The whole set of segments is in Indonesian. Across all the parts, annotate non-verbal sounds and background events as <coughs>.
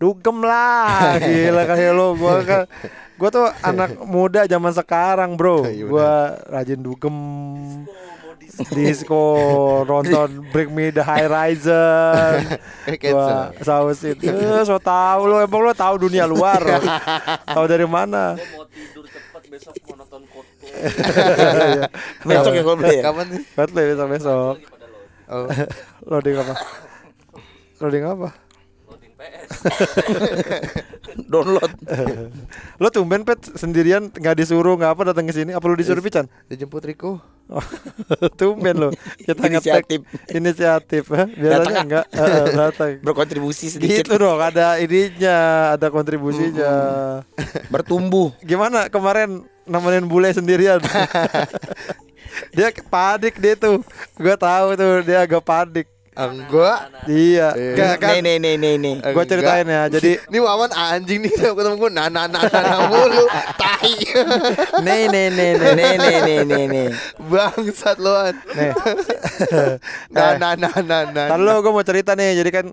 dugem lah <laughs> gila kayak lo. Gua kan gua tuh anak <laughs> muda zaman sekarang bro. Iya, benar. gua rajin dugem. Disco nonton <laughs> Bring Me The Horizon gua cancel. sausin eh, so tau lo emang lo tahu dunia luar. Tahu dari mana? Gua mau tidur cepet besok mau nonton Coldplay. Besok ya gue beli ya. Kapan sih? Coldplay besok besok Oh. loading apa? Loading apa PS <laughs> Download. lo tumben pet sendirian nggak disuruh nggak apa datang ke sini. Apa lo disuruh pican Dijemput Riko. Oh, <laughs> tumben lo. Kita ngetek. Inisiatif. inisiatif eh. biasanya Datang, enggak <laughs> eh, datang. Berkontribusi sedikit. gitu dong ada ininya ada kontribusinya. Bertumbuh. gimana kemarin nemenin bule sendirian? Dia panik dia tuh. Gue tahu tuh dia agak panik Enggak. iya Eh. Nggak, kan Nih nih nih nih nih. gue ceritain ya jadi <laughs> Ini Wawan anjing nih ketemu gue nah nah nah nah, nah mulu tai. <laughs> nih nih nih nih Nih nih nih nih nih. Bangsat lu an. nih <laughs> Nah nah nah nah nah. Ntar lu gue mau cerita nih Jadi kan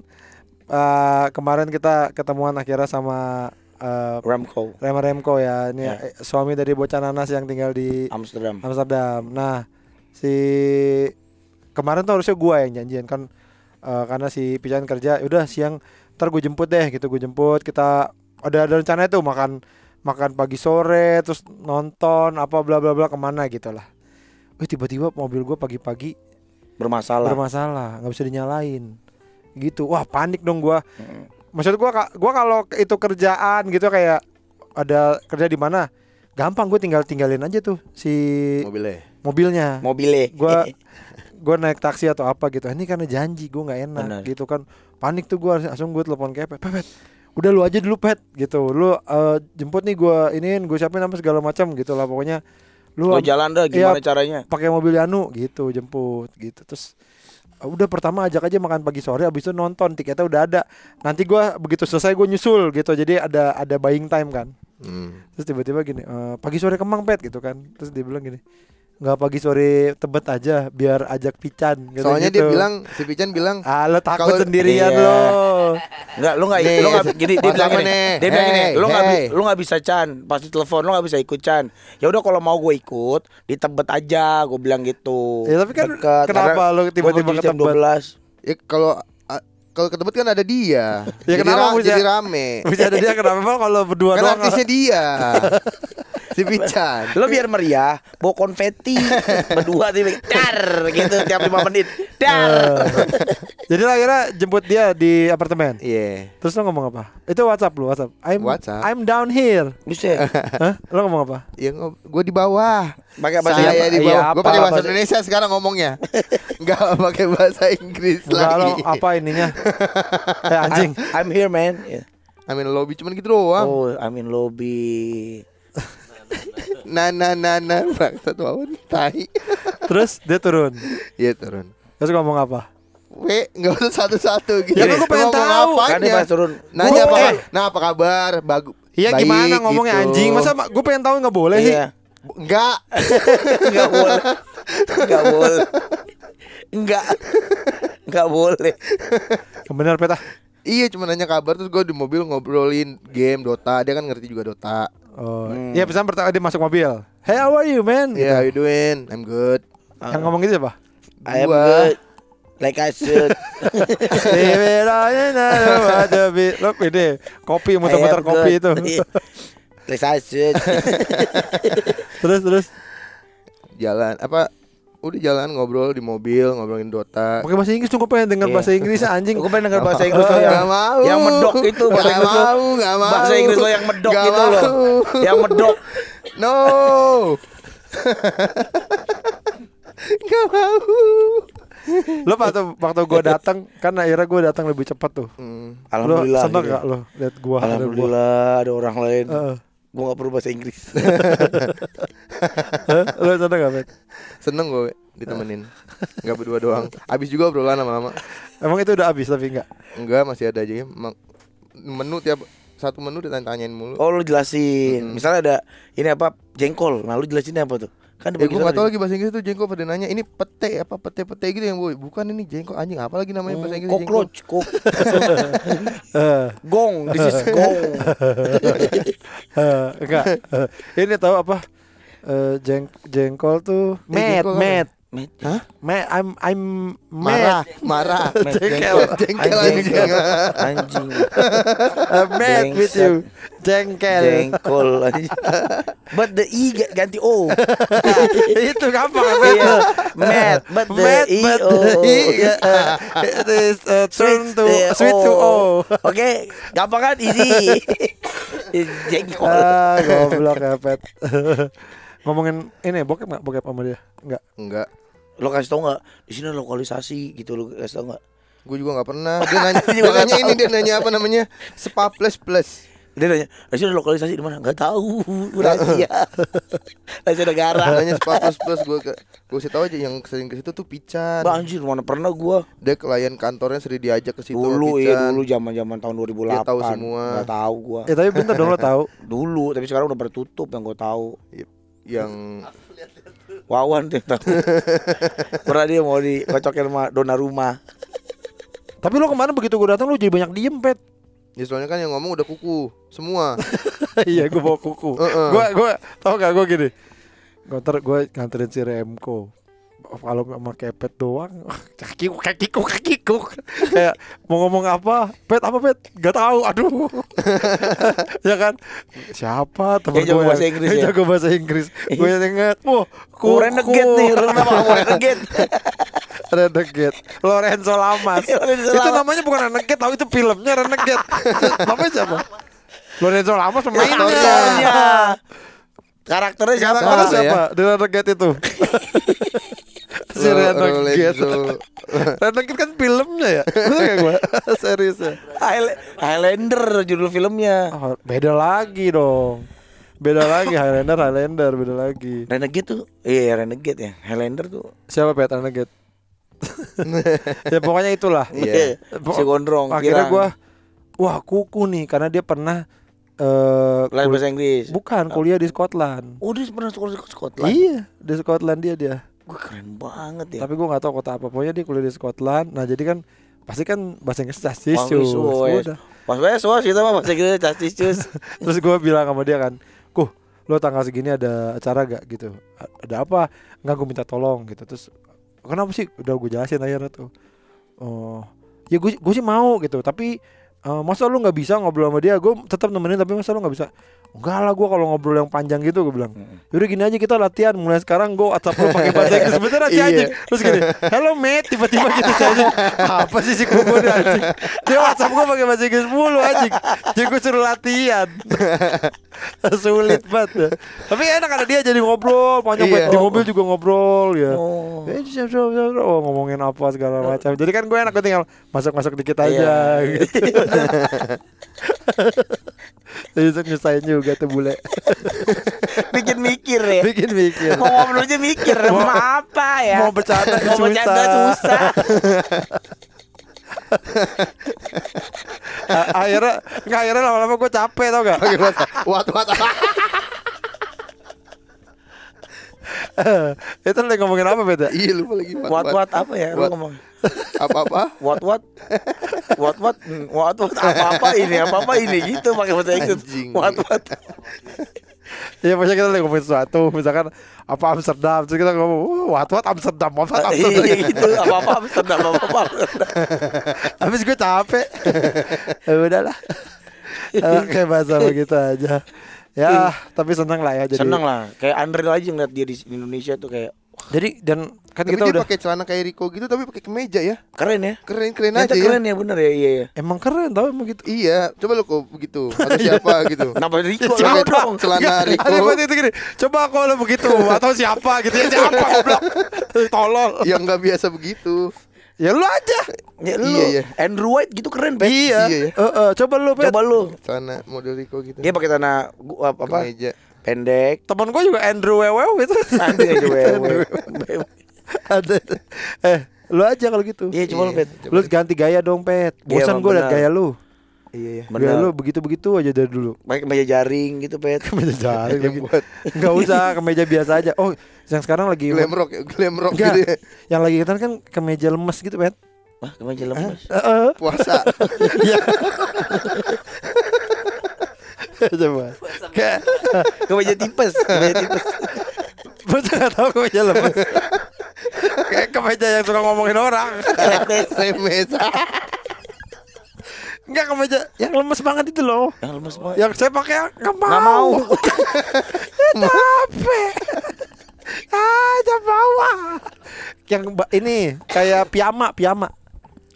eh, Kemarin kita ketemuan akhirnya sama eh, Ramco Rema Remko ya Ini Ya. eh, suami dari bocah nanas yang tinggal di Amsterdam. Amsterdam Nah Si Kemarin tuh harusnya gue yang janjian kan eh, Karena si Pijan kerja udah siang Ntar gue jemput deh gitu Gue jemput Kita ada, ada rencana itu makan Makan pagi sore Terus nonton Apa bla bla bla ke mana gitu lah Wih tiba-tiba mobil gue pagi-pagi Bermasalah. bermasalah nggak bisa dinyalain gitu wah panik dong Mm. maksud ka- gua kalau itu kerjaan gitu kayak ada kerja di mana gampang gue tinggal tinggalin aja tuh si Mobilnya. mobilnya Mobilnya. gua <laughs> gua naik taksi atau apa gitu. Ini karena janji gua nggak enak Benar. gitu kan. Panik tuh gua langsung gue telepon kayak pet. Pet udah lu aja dulu pet gitu. Lu eh, jemput nih gua iniin gue siapin apa segala macam gitu lah. Pokoknya lu Lo jalan dah gimana Iya. caranya? pakai mobil Yanu gitu jemput gitu. Terus uh, udah pertama ajak aja makan pagi sore abis itu nonton tiketnya udah ada. Nanti gua begitu selesai gue nyusul gitu. Jadi ada ada buying time kan. Hmm. terus tiba-tiba gini "Eh, pagi sore kemang pet gitu kan. Terus dia bilang gini nggak pagi sore tebet aja biar ajak pican gitu, Soalnya gitu. dia bilang si Pican bilang ah lo takut Kalau- sendirian Iya. lo Enggak, lu enggak Nih, lu enggak gini dia bilang gini. nih. Dia bilang gini, enggak hey. lu enggak bisa Chan, pasti telepon lu enggak bisa ikut Chan. Ya udah kalau mau gue ikut, di Tebet aja, gue bilang gitu. Ya, tapi kan Dekat, kenapa karena gua tiba-tiba ke jam Tebet? 12. ya kalau kalau ke Tebet kan ada dia. Ya, jadi, kenapa ra- bisa- jadi rame. bisa ada dia kenapa kalau berdua kan doang artisnya dia. <laughs> si Pican. Lo biar meriah, bawa konfeti berdua tiba dar gitu tiap 5 menit. Dar. jadi lah akhirnya jemput dia di apartemen Iya. Terus lo ngomong apa? Itu WhatsApp lu, WhatsApp. I'm WhatsApp. I'm down here. Buset. Hah? Lo ngomong apa? Ya gue di bawah. Pakai bahasa Saya di Iya, bawah. Gue apa, pakai bahasa bahasa- Indonesia sekarang ngomongnya. <laughs> Enggak pakai bahasa Inggris Enggak lagi. lo apa ininya? <laughs> eh anjing. I'm, I'm here man. Yeah. Amin lobby cuman gitu doang. Oh, I'm in lobby. <laughs> Nah nah nah nah bangsat wawan tai. Terus dia turun. Iya turun. Terus ngomong apa? We nggak usah satu-satu gitu. Ya, gua pengen tahu. apanya? Kan dia pas turun. Nanya apa? eh. Nah apa kabar? Bagus. Iya gimana ngomongnya gitu. anjing? Masa gue pengen tahu nggak boleh sih? Iya. Enggak. Enggak boleh. Enggak boleh. Enggak. Enggak boleh. Bener peta. iya cuma nanya kabar terus gue di mobil ngobrolin game Dota. Dia kan ngerti juga Dota. Oh, Hmm. iya pesan pertama dia masuk mobil. Hey, how are you, man? Gitu. Yeah, how you doing? I'm good. Yang ngomong gitu siapa? I am good. Like I should. Lo ini kopi muter-muter kopi itu. Iya. <laughs> Terus terus. Jalan apa? Udah jalan ngobrol di mobil ngobrolin Dota. Pakai bahasa Inggris cukup pengen dengar Iya. bahasa Inggris anjing. Gue pengen denger bahasa Inggris lo yang Nggak mau. yang medok itu bahasa Nggak Inggris lo. mau, nggak mau. Bahasa Inggris lo yang medok gitu mau. loh. Yang medok. No. <laughs> Gak mau. Lo waktu waktu gue datang kan akhirnya gue datang lebih cepat tuh. Hmm. Alhamdulillah. Lo seneng gitu. gak lo lihat gua ada gua? Alhamdulillah ada orang lain. Heeh. Gue gak perlu bahasa Inggris. <laughs> Lo seneng gak, Bet? Seneng gue ditemenin. <laughs> Enggak berdua doang. Abis juga obrolan lama-lama. Emang itu udah habis tapi enggak? Enggak masih ada aja. Emang Menu tiap satu menu ditanya-tanyain mulu. Oh lu jelasin. Mm. Misalnya ada ini apa jengkol. Nah lu jelasin apa tuh? Kan Ya gue gak tau lagi bahasa Inggris tuh jengkol pada nanya Ini pete apa pete-pete gitu yang boy Bukan ini jengkol anjing apa lagi namanya bahasa Inggris jengkol Cockroach, kok. <laughs> Gong, this is <laughs> gong. <laughs> eh, enggak. Eh, ini tahu apa? Eh, jeng jengkol tuh mad, jengkol apa? Mad. Hah? Mad, I'm I'm Marah mad. Marah <laughs> Jengkel. Jengkel Anjing. anjing. <laughs> I'm mad with you. Jengkel. Jengkol anjing. <laughs> But the ga- ganti O. itu gampang mad. Iya. Mad, but the Mad, I but O. the I, uh, uh, it is uh, turn to eh, sweet to O. Oke, gampang kan easy. Jengkol. Ah, goblok ya, Pet. Ngomongin ini bokep enggak bokep sama dia? Enggak. Enggak Lo kasih tau nggak di sini lokalisasi gitu lo kasih tau nggak? Gue juga gak pernah Dia nanya, <laughs> Dia nggak nanya ini tahu. Dia nanya apa namanya Spa plus plus Dia nanya, di sini lokalisasi di mana? Gak tahu, <laughs> rahasia. <laughs> rahasia negara. Nanya spa plus plus Gue gue kasih tau aja Yang sering ke situ tuh Pican Bah, anjir mana pernah gua Dia klien kantornya sering diajak ke situ dulu Pican. iya dulu zaman-zaman tahun 2008. Dia tahu semua. Gak tahu gua. Ya tapi bener dong lo tahu. Dulu, tapi sekarang udah bertutup yang gua tahu. Yang Wawan tuh. Pernah dia mau dikocokin sama dona rumah. Tapi lo kemarin begitu gue datang lo jadi banyak diem, Pet. Ya soalnya kan yang ngomong udah kuku Semua <laughs> iya, gue bawa kuku. Gue gue tau gak gue gini. Gue ntar gue nganterin si Remco. Kalau sama kepet doang, <laughs> kakiku kakiku kakiku. Kayak mau ngomong apa, pet apa pet, gak tahu. Aduh, <laughs> ya kan? Siapa jago gue bahasa Inggris ya? jago bahasa Inggris. Gue inget, wah. Oh, Renegade nih, Renegade? <laughs> Renegade Lorenzo Lamas Itu namanya bukan Renegade tahu itu filmnya Renegade Namanya siapa? Lorenzo Lamas pemainnya. Karakternya siapa? Karakternya Siapa? Di Renegade itu Si Renegade. Renegade kan filmnya ya gak gue? <laughs> Seriusnya Highl- Highlander judul filmnya. oh, Beda lagi dong Beda lagi Highlander Highlander Beda lagi Renegade tuh, iya Renegade ya. Highlander tuh. Siapa Pet Renegade? <laughs> ya pokoknya itulah Iya. si gondrong. Akhirnya gue Wah kuku nih Karena dia pernah eh kul- bahasa Inggris. Bukan kuliah di Scotland Oh dia pernah sekolah di Scotland. Iya di Scotland dia dia Gue keren banget ya. Tapi gue gak tahu kota apa. Pokoknya dia kuliah di Scotland. Nah jadi kan Pasti kan bahasa Inggris wis. Udah. Pas wes wes kita mah bahasa Inggris castis cus. <laughs> Terus gue bilang sama dia kan Kuh lo tanggal segini ada acara gak gitu. "A- Ada apa? Enggak gue minta tolong gitu. Terus kenapa sih? Udah gue jelasin akhirnya tuh. Oh Ya gue gue sih mau gitu. Tapi eh, masa lu nggak bisa ngobrol sama dia? Gue tetap nemenin tapi masa lu nggak bisa enggak lah gue kalau ngobrol yang panjang gitu gue bilang Yaudah gini aja kita latihan mulai sekarang gue WhatsApp lu pakai bahasa Inggris beneran si Iya. anjing terus gini hello mate tiba-tiba gitu anjing apa sih si kuku nih anjing dia WhatsApp gue pakai bahasa Inggris mulu anjing jadi gue suruh latihan <laughs> sulit banget ya. tapi enak ada dia jadi ngobrol panjang Iya. banget di mobil juga ngobrol ya Oh. Eh. Oh ngomongin apa segala macam. Jadi kan gue enak gue tinggal masuk-masuk dikit aja Iya. gitu. <laughs> Jadi itu nyusahin juga tuh bule. Bikin mikir ya. Bikin mikir. Mau ngobrol aja mikir mau apa ya? Mau bercanda Mau bercanda susah. susah. Akhirnya nggak akhirnya lama-lama gue capek tau gak? What what itu lagi ngomongin apa beda? Iya lupa lagi What what apa ya? Lu What? ngomong. Apa-apa What what? What what? Hmm, What what? Apa apa ini? Apa apa ini? Gitu pakai bahasa Inggris. What what? Iya maksudnya kita lagi ngomongin sesuatu Misalkan apa Amsterdam Terus kita ngomong Wah what what Amsterdam What what Amsterdam Iya gitu. Apa apa Amsterdam apa apa. Habis gue capek <laughs> ya udahlah <laughs> Kayak bahasa begitu aja Ya tapi seneng lah ya jadi Seneng lah. Kayak Unreal aja ngeliat dia di Indonesia tuh kayak Jadi dan kan Tapi kita dia udah pakai celana kayak Rico gitu Tapi pakai kemeja ya keren ya. Keren keren Ternyata aja ya keren ya bener ya iya ya. Emang keren tau emang gitu Iya Coba lo kok begitu Atau siapa <laughs> gitu Kenapa Rico? Coba Lu dong. celana Nggak, Rico Ada buat itu gini Coba kalau begitu Atau siapa gitu ya Siapa goblok <laughs> Tolol Yang nggak biasa begitu Ya lu aja Ya, lu Iya, iya. Andrew White gitu keren, Pet. Iya Iya, iya. Eh, eh, Coba lu Pet Coba lu. Celana model Rico gitu Dia pakai tanah gua apa? apa? Kemeja Pendek. Temen gue juga Andrew Wewew itu Anjing aja wewe. Ada Eh Lu aja kalau gitu Iya, coba lu, Pet. Lu ganti gaya dong Pet Iya, Bosan emang gue liat gaya lu Iya ya. Gaya Bener. lu begitu-begitu aja dari dulu. Pakai kemeja jaring gitu, Pet. <laughs> Kemeja jaring lagi. Yang buat Enggak usah, kemeja biasa aja. Oh, yang sekarang lagi glam rock, ya, glam rock Enggak. gitu ya. yang lagi kita kan kemeja lemes gitu, Pet. Wah, kemeja lemes. Heeh. Puasa. Iya. <laughs> Coba. Kayak Kemeja tipes, kemeja tipes. Bocah gak tau kemeja lemes Kayak kemeja yang suka ngomongin orang Remes. Enggak kemeja yang lemes banget itu loh. Yang lemes banget. Yang saya pakai nggak mau. Nggak mau. <laughs> Capek. Ah, jangan bawa. Yang ini Kayak piyama Piyama.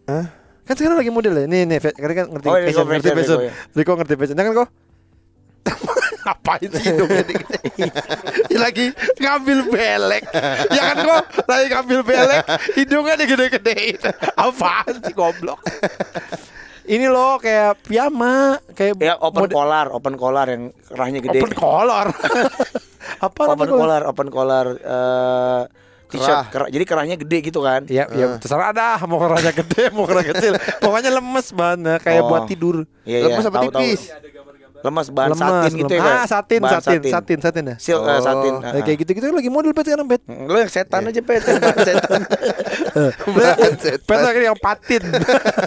Hah? Kan sekarang lagi model ya? Nih nih Kalian kan? Ngerti Oh, Rico fashion Ngerti fashion, Rico, ya. Ngerti fashion. Kan kok <laughs> Ngapain sih hidungnya dikit lagi ngambil belek. Ya kan kok Lagi ngambil belek Hidungnya digede-gedein. Apaan sih goblok Ini loh kayak piyama Kayak Ya open mode- collar, open collar yang kerahnya gede. Open collar <laughs> Apa open collar, open collar eh t-shirt. Kerah. Jadi kerahnya gede gitu kan. Ya, ya terserah dah mau kerahnya gede, mau kerah kecil. <laughs> Pokoknya lemes banget kayak Oh. buat tidur. Iya, Lemes iya, apa tahu, tahu. Lemas bahan lemes, satin gitu ya. Ah, satin, Bahan satin, satin, satin ya. Silk eh, Oh. satin. Nah, ah. kayak gitu-gitu lagi model pet sekarang pet. Lo yang setan aja pet, bahan setan. <laughs> <laughs> Bahan setan. Pet lagi yang patin.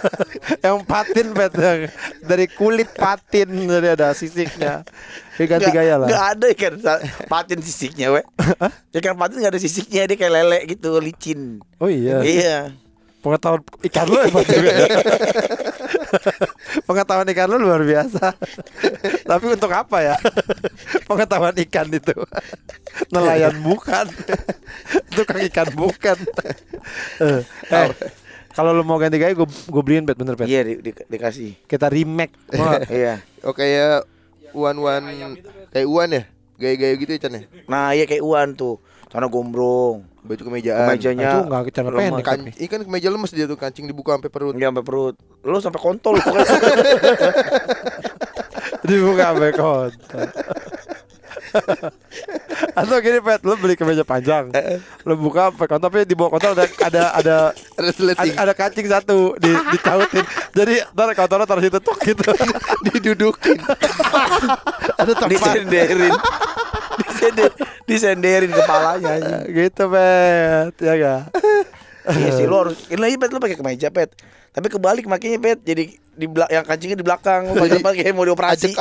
<laughs> yang patin pet dari kulit patin dari ada sisiknya. Kayak ganti Nggak- gaya lah. nggak ada ikan patin sisiknya, we. Ikan patin nggak ada sisiknya, dia kayak lele gitu, licin. Oh iya. Iya. Pengetahuan ikan juga. ya. <laughs> Pengetahuan ikan lu luar biasa. <laughs> Tapi untuk apa ya? <laughs> Pengetahuan ikan itu. Nelayan bukan. Tukang ikan bukan. Eh, eh, kalau lu mau ganti gaya gue gue beliin pet bener pet. Iya, di- di- dikasih. Kita remake. Nggak? Iya. Oh kayak Wan Wan kayak Wan ya? Gaya-gaya gitu ya Chan ya? Nah, iya kayak Uwan tuh. Sana gombrong. Baju kemejaan. Kemejanya itu nggak celana lemas. pendek. Kan, ikan kemeja lemes dia tuh kancing dibuka sampai perut. Dia sampai perut. Lu sampai kontol pokoknya. <laughs> Dibuka sampai kontak. <laughs> Atau gini pet, lu beli kemeja panjang, lu buka sampai kontak, tapi di bawah kontak ada ada ada <laughs> Ada ada, kancing satu di ditautin. Jadi ntar kotornya taruh situ tuh gitu. <laughs> didudukin. <laughs> ada tempat disenderin. Disender, disenderin kepalanya aja. gitu pet, ya ga? Iya sih lu harus ini aja pet lu pakai kemeja pet. Tapi kebalik makanya pet jadi di belak yang kancingnya di belakang lu pakai pakai mau dioperasi. <laughs>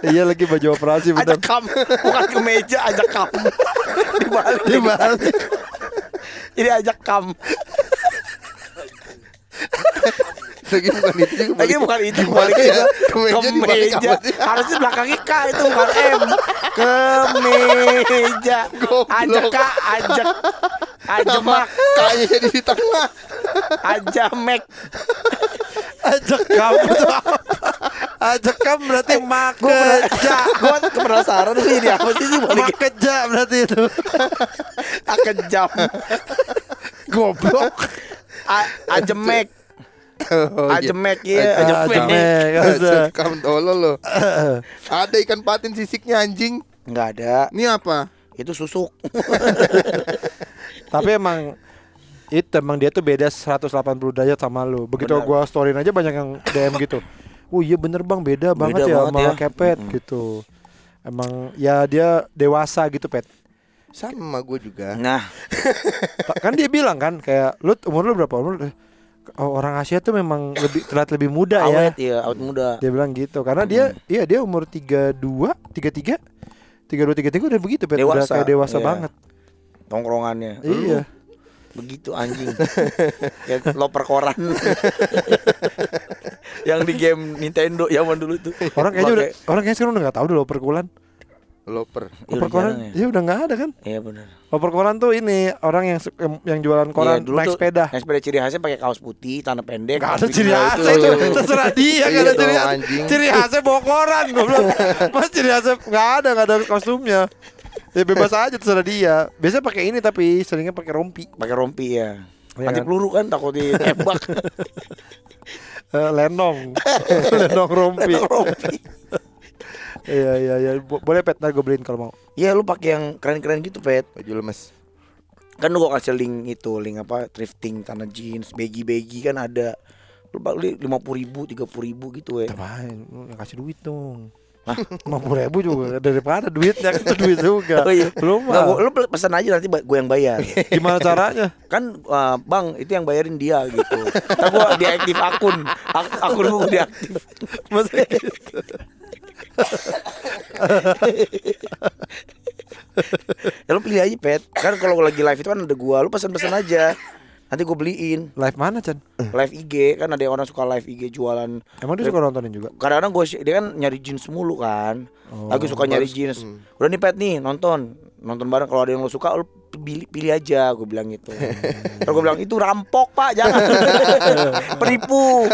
Iya lagi baju operasi ajak kam bukan kemeja ajak kam. <laughs> Dibalik. Dibalik. jadi ajak kam <laughs> Lagi bukan itu juga. lagi bukan itu Gimana balik ya? itu Kemeja kemeja apa sih? harusnya belakangnya K itu bukan M kemeja ajak K ajak ajemak Kayaknya jadi di tengah. ajamek Ajak kamu tuh apa? Ajak kamu berarti makeja. gue penasaran tuh ini apa sih sih balik Makeja berarti itu. kejam Goblok. A- ajemek <laughs> Oh, iya. ajemek ya ajemek Ajemek. Ajak <laughs> <laughs> kamu tolol lo. Ada ikan patin sisiknya anjing. nggak ada Ini apa? itu susuk Tapi emang itu emang dia tuh beda 180 derajat sama lu. Begitu Benar. gua storyin aja banyak yang DM gitu. Oh iya bener bang beda, banget ya banget sama ya. kepet Mm-mm. gitu. Emang ya dia dewasa gitu pet. Sama gue juga. nah <laughs> kan dia bilang kan kayak lu umur lu berapa umur? lu? Oh, orang Asia tuh memang lebih terlihat lebih muda ya. awet ya awet muda Dia bilang gitu karena dia iya dia umur 32, 33 32 33 udah begitu pet udah Dewasa, kayak dewasa iya. banget. tongkrongannya Iya. begitu anjing <laughs> kayak loper koran <laughs> yang di game Nintendo zaman dulu tuh Orang kayaknya udah orang kayaknya sekarang udah nggak tahu deh loper kulan. Loper. Iya, Loper udah koran ya. ya udah nggak ada kan. iya benar Loper koran tuh ini orang yang yang, jualan koran Iya, dulu naik tuh sepeda. naik sepeda ciri khasnya pakai kaos putih tanah pendek Gak ada kaos ciri bikin- khasnya itu terserah dia gak ada Iya ciri dong, khas. Ciri khasnya bawa koran goblok. Mas ciri khasnya nggak ada nggak ada kostumnya. Ya bebas aja terserah dia. Biasanya pakai ini tapi seringnya pakai rompi. pakai rompi ya Iya anti kan? peluru kan takut ditembak <laughs> Eh, lenong. lenong <laughs> rompi. rompi Iya iya iya Bo- boleh pet ntar gue beliin kalau mau. Iya lu pakai yang keren-keren gitu pet Baju lemes. Kan lu gua kasih link itu Link apa Thrifting tanah jeans Baggy-baggy kan ada Lu beli lima puluh ribu, tiga puluh ribu gitu ya. Ngapain? Lu yang kasih duit dong. <laughs> Lima puluh ribu juga daripada duitnya kan itu duit juga. <laughs> Oh iya. Belum Nggak, gua- mah. lu pesan aja nanti gue yang bayar. <laughs> Gimana caranya? kan uh, bang itu yang bayarin dia gitu. Ntar gua diaktif akun, Ak- akun gua diaktif. Maksudnya gitu. <laughs> Ya lu pilih aja pet. Kan kalau lagi live itu kan ada gua, lu pesan-pesan aja. Nanti gue beliin Live mana Chan? live IG kan ada orang suka live IG jualan. Emang dia suka nontonin juga? Kadang-kadang gue dia kan nyari jeans mulu kan. Oh, lagi suka nyari jeans. Udah nih pet nih nonton, nonton bareng kalau ada yang lo suka lu pilih, pilih aja gue bilang gitu. <laughs> Terus gue bilang itu rampok pak jangan <laughs> penipu.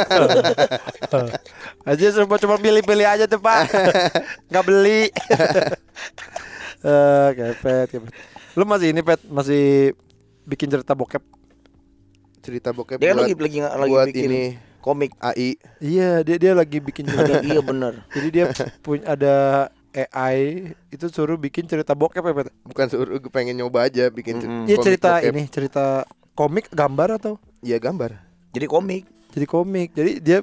<laughs> Aja cuma cuma pilih-pilih aja tuh pak Nggak beli Eh, kepet, kepet Lu masih ini pet Masih bikin cerita bokep Cerita bokep Dia buat, lagi lagi lagi buat bikin ini komik. AI. Iya dia dia lagi bikin cerita iya bener Jadi dia punya ada AI Itu suruh bikin cerita bokep ya pet Bukan suruh gue pengen nyoba aja bikin cer- Mm-mm. Iya cerita bokep. ini Cerita komik gambar atau Iya gambar. Jadi komik. Jadi komik Jadi dia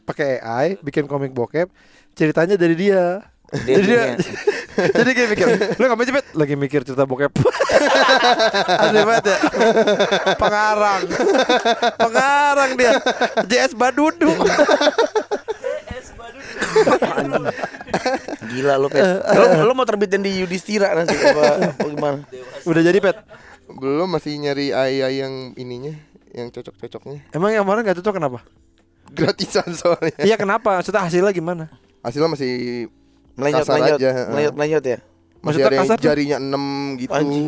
pakai AI Bikin komik bokep Ceritanya dari dia Dia Jadi dia <laughs> Jadi kayak mikir Lu ngapain sih Pet? Lagi mikir cerita bokep <laughs> Aneh banget ya Pengarang Pengarang dia JS Badudu <laughs> Gila lu pet. Lu, lu mau terbitin di Yudhistira nanti apa, apa gimana? Udah jadi Pet Belum masih nyari AI yang ininya, yang cocok-cocoknya. Emang yang kemarin gak cocok kenapa? Gratisan soalnya. Iya kenapa? Maksudnya hasilnya gimana? Hasilnya masih Melenyot, Kasar melenyot, aja, melenyot, melenyot ya. masih Maksudnya ada yang kasar tuh? jarinya 6 gitu. Anjing.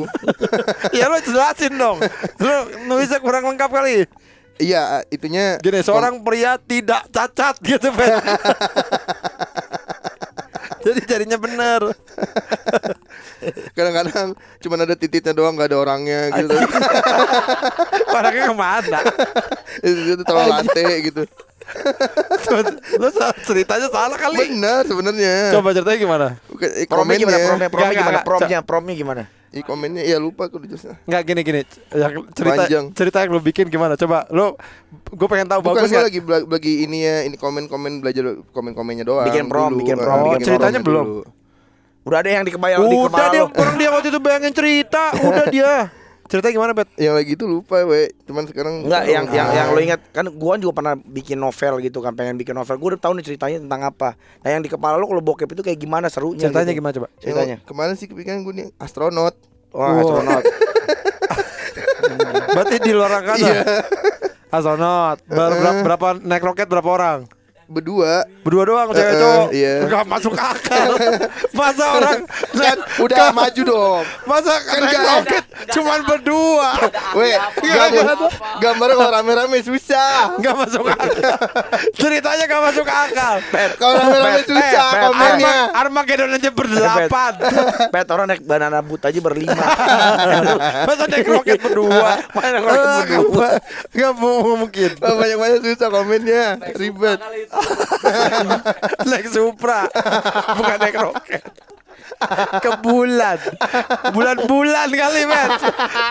<laughs> ya lu jelasin dong Lu nulisnya kurang lengkap kali Iya, itunya Gini seorang pria tidak cacat gitu Pet <laughs> Jadi jadinya bener kadang-kadang cuma ada titiknya doang nggak ada orangnya gitu. <laughs> Orangnya ke mana? itu, itu terlalu lantai gitu. Lu sa- ceritanya salah kali Benar sebenarnya. Coba ceritanya gimana? Eh, Promnya gimana? Promnya, promnya gimana? Promnya, promnya gimana? Ih, komennya ya lupa aku jelasnya. Enggak gini gini yang cerita Panjang. cerita yang lu bikin gimana coba lu gue pengen tahu Bukan bagus nggak lagi lagi ini ya, ini komen-komen belajar komen-komennya doang. Bikin prom, dulu. bikin Eh, prom, Oh, bikin ceritanya promnya belum? dulu. Udah ada yang di kebayang di udah dia orang dia waktu itu bayangin cerita udah dia <laughs> cerita gimana bet Yang lagi itu lupa, we. Cuman sekarang Enggak, yang yang yang lo ingat kan gua juga pernah bikin novel gitu kan, pengen bikin novel. Gua udah tahu nih ceritanya tentang apa. Nah, yang di kepala lo kalau bokep itu kayak gimana serunya ceritanya gitu. gimana coba Yang ceritanya? Kemarin sih kepikiran gue nih astronot. Wah, Wow. astronot. <laughs> berarti di luar angkasa astronot Ber- berapa, berapa naik roket berapa orang Berdua. berdua doang cewek Eh, eh, cowok iya. nggak masuk akal <laughs> masa orang Kan udah maju dong. masa Kan nggak- roket cuman berdua Weh, gambar, gambar kalau rame-rame susah. nggak masuk akal <laughs> ceritanya nggak masuk akal Kalau rame-rame susah komennya. Arma Armageddon aja berdelapan <laughs> Pet orang naik banana boot aja berlima. Masa naik roket berdua Mana roket berdua? nggak- Nggak mu- mungkin banyak-banyak susah komennya. Ribet. <laughs> Naik Supra Bukan naik roket ke bulan bulan-bulan kali men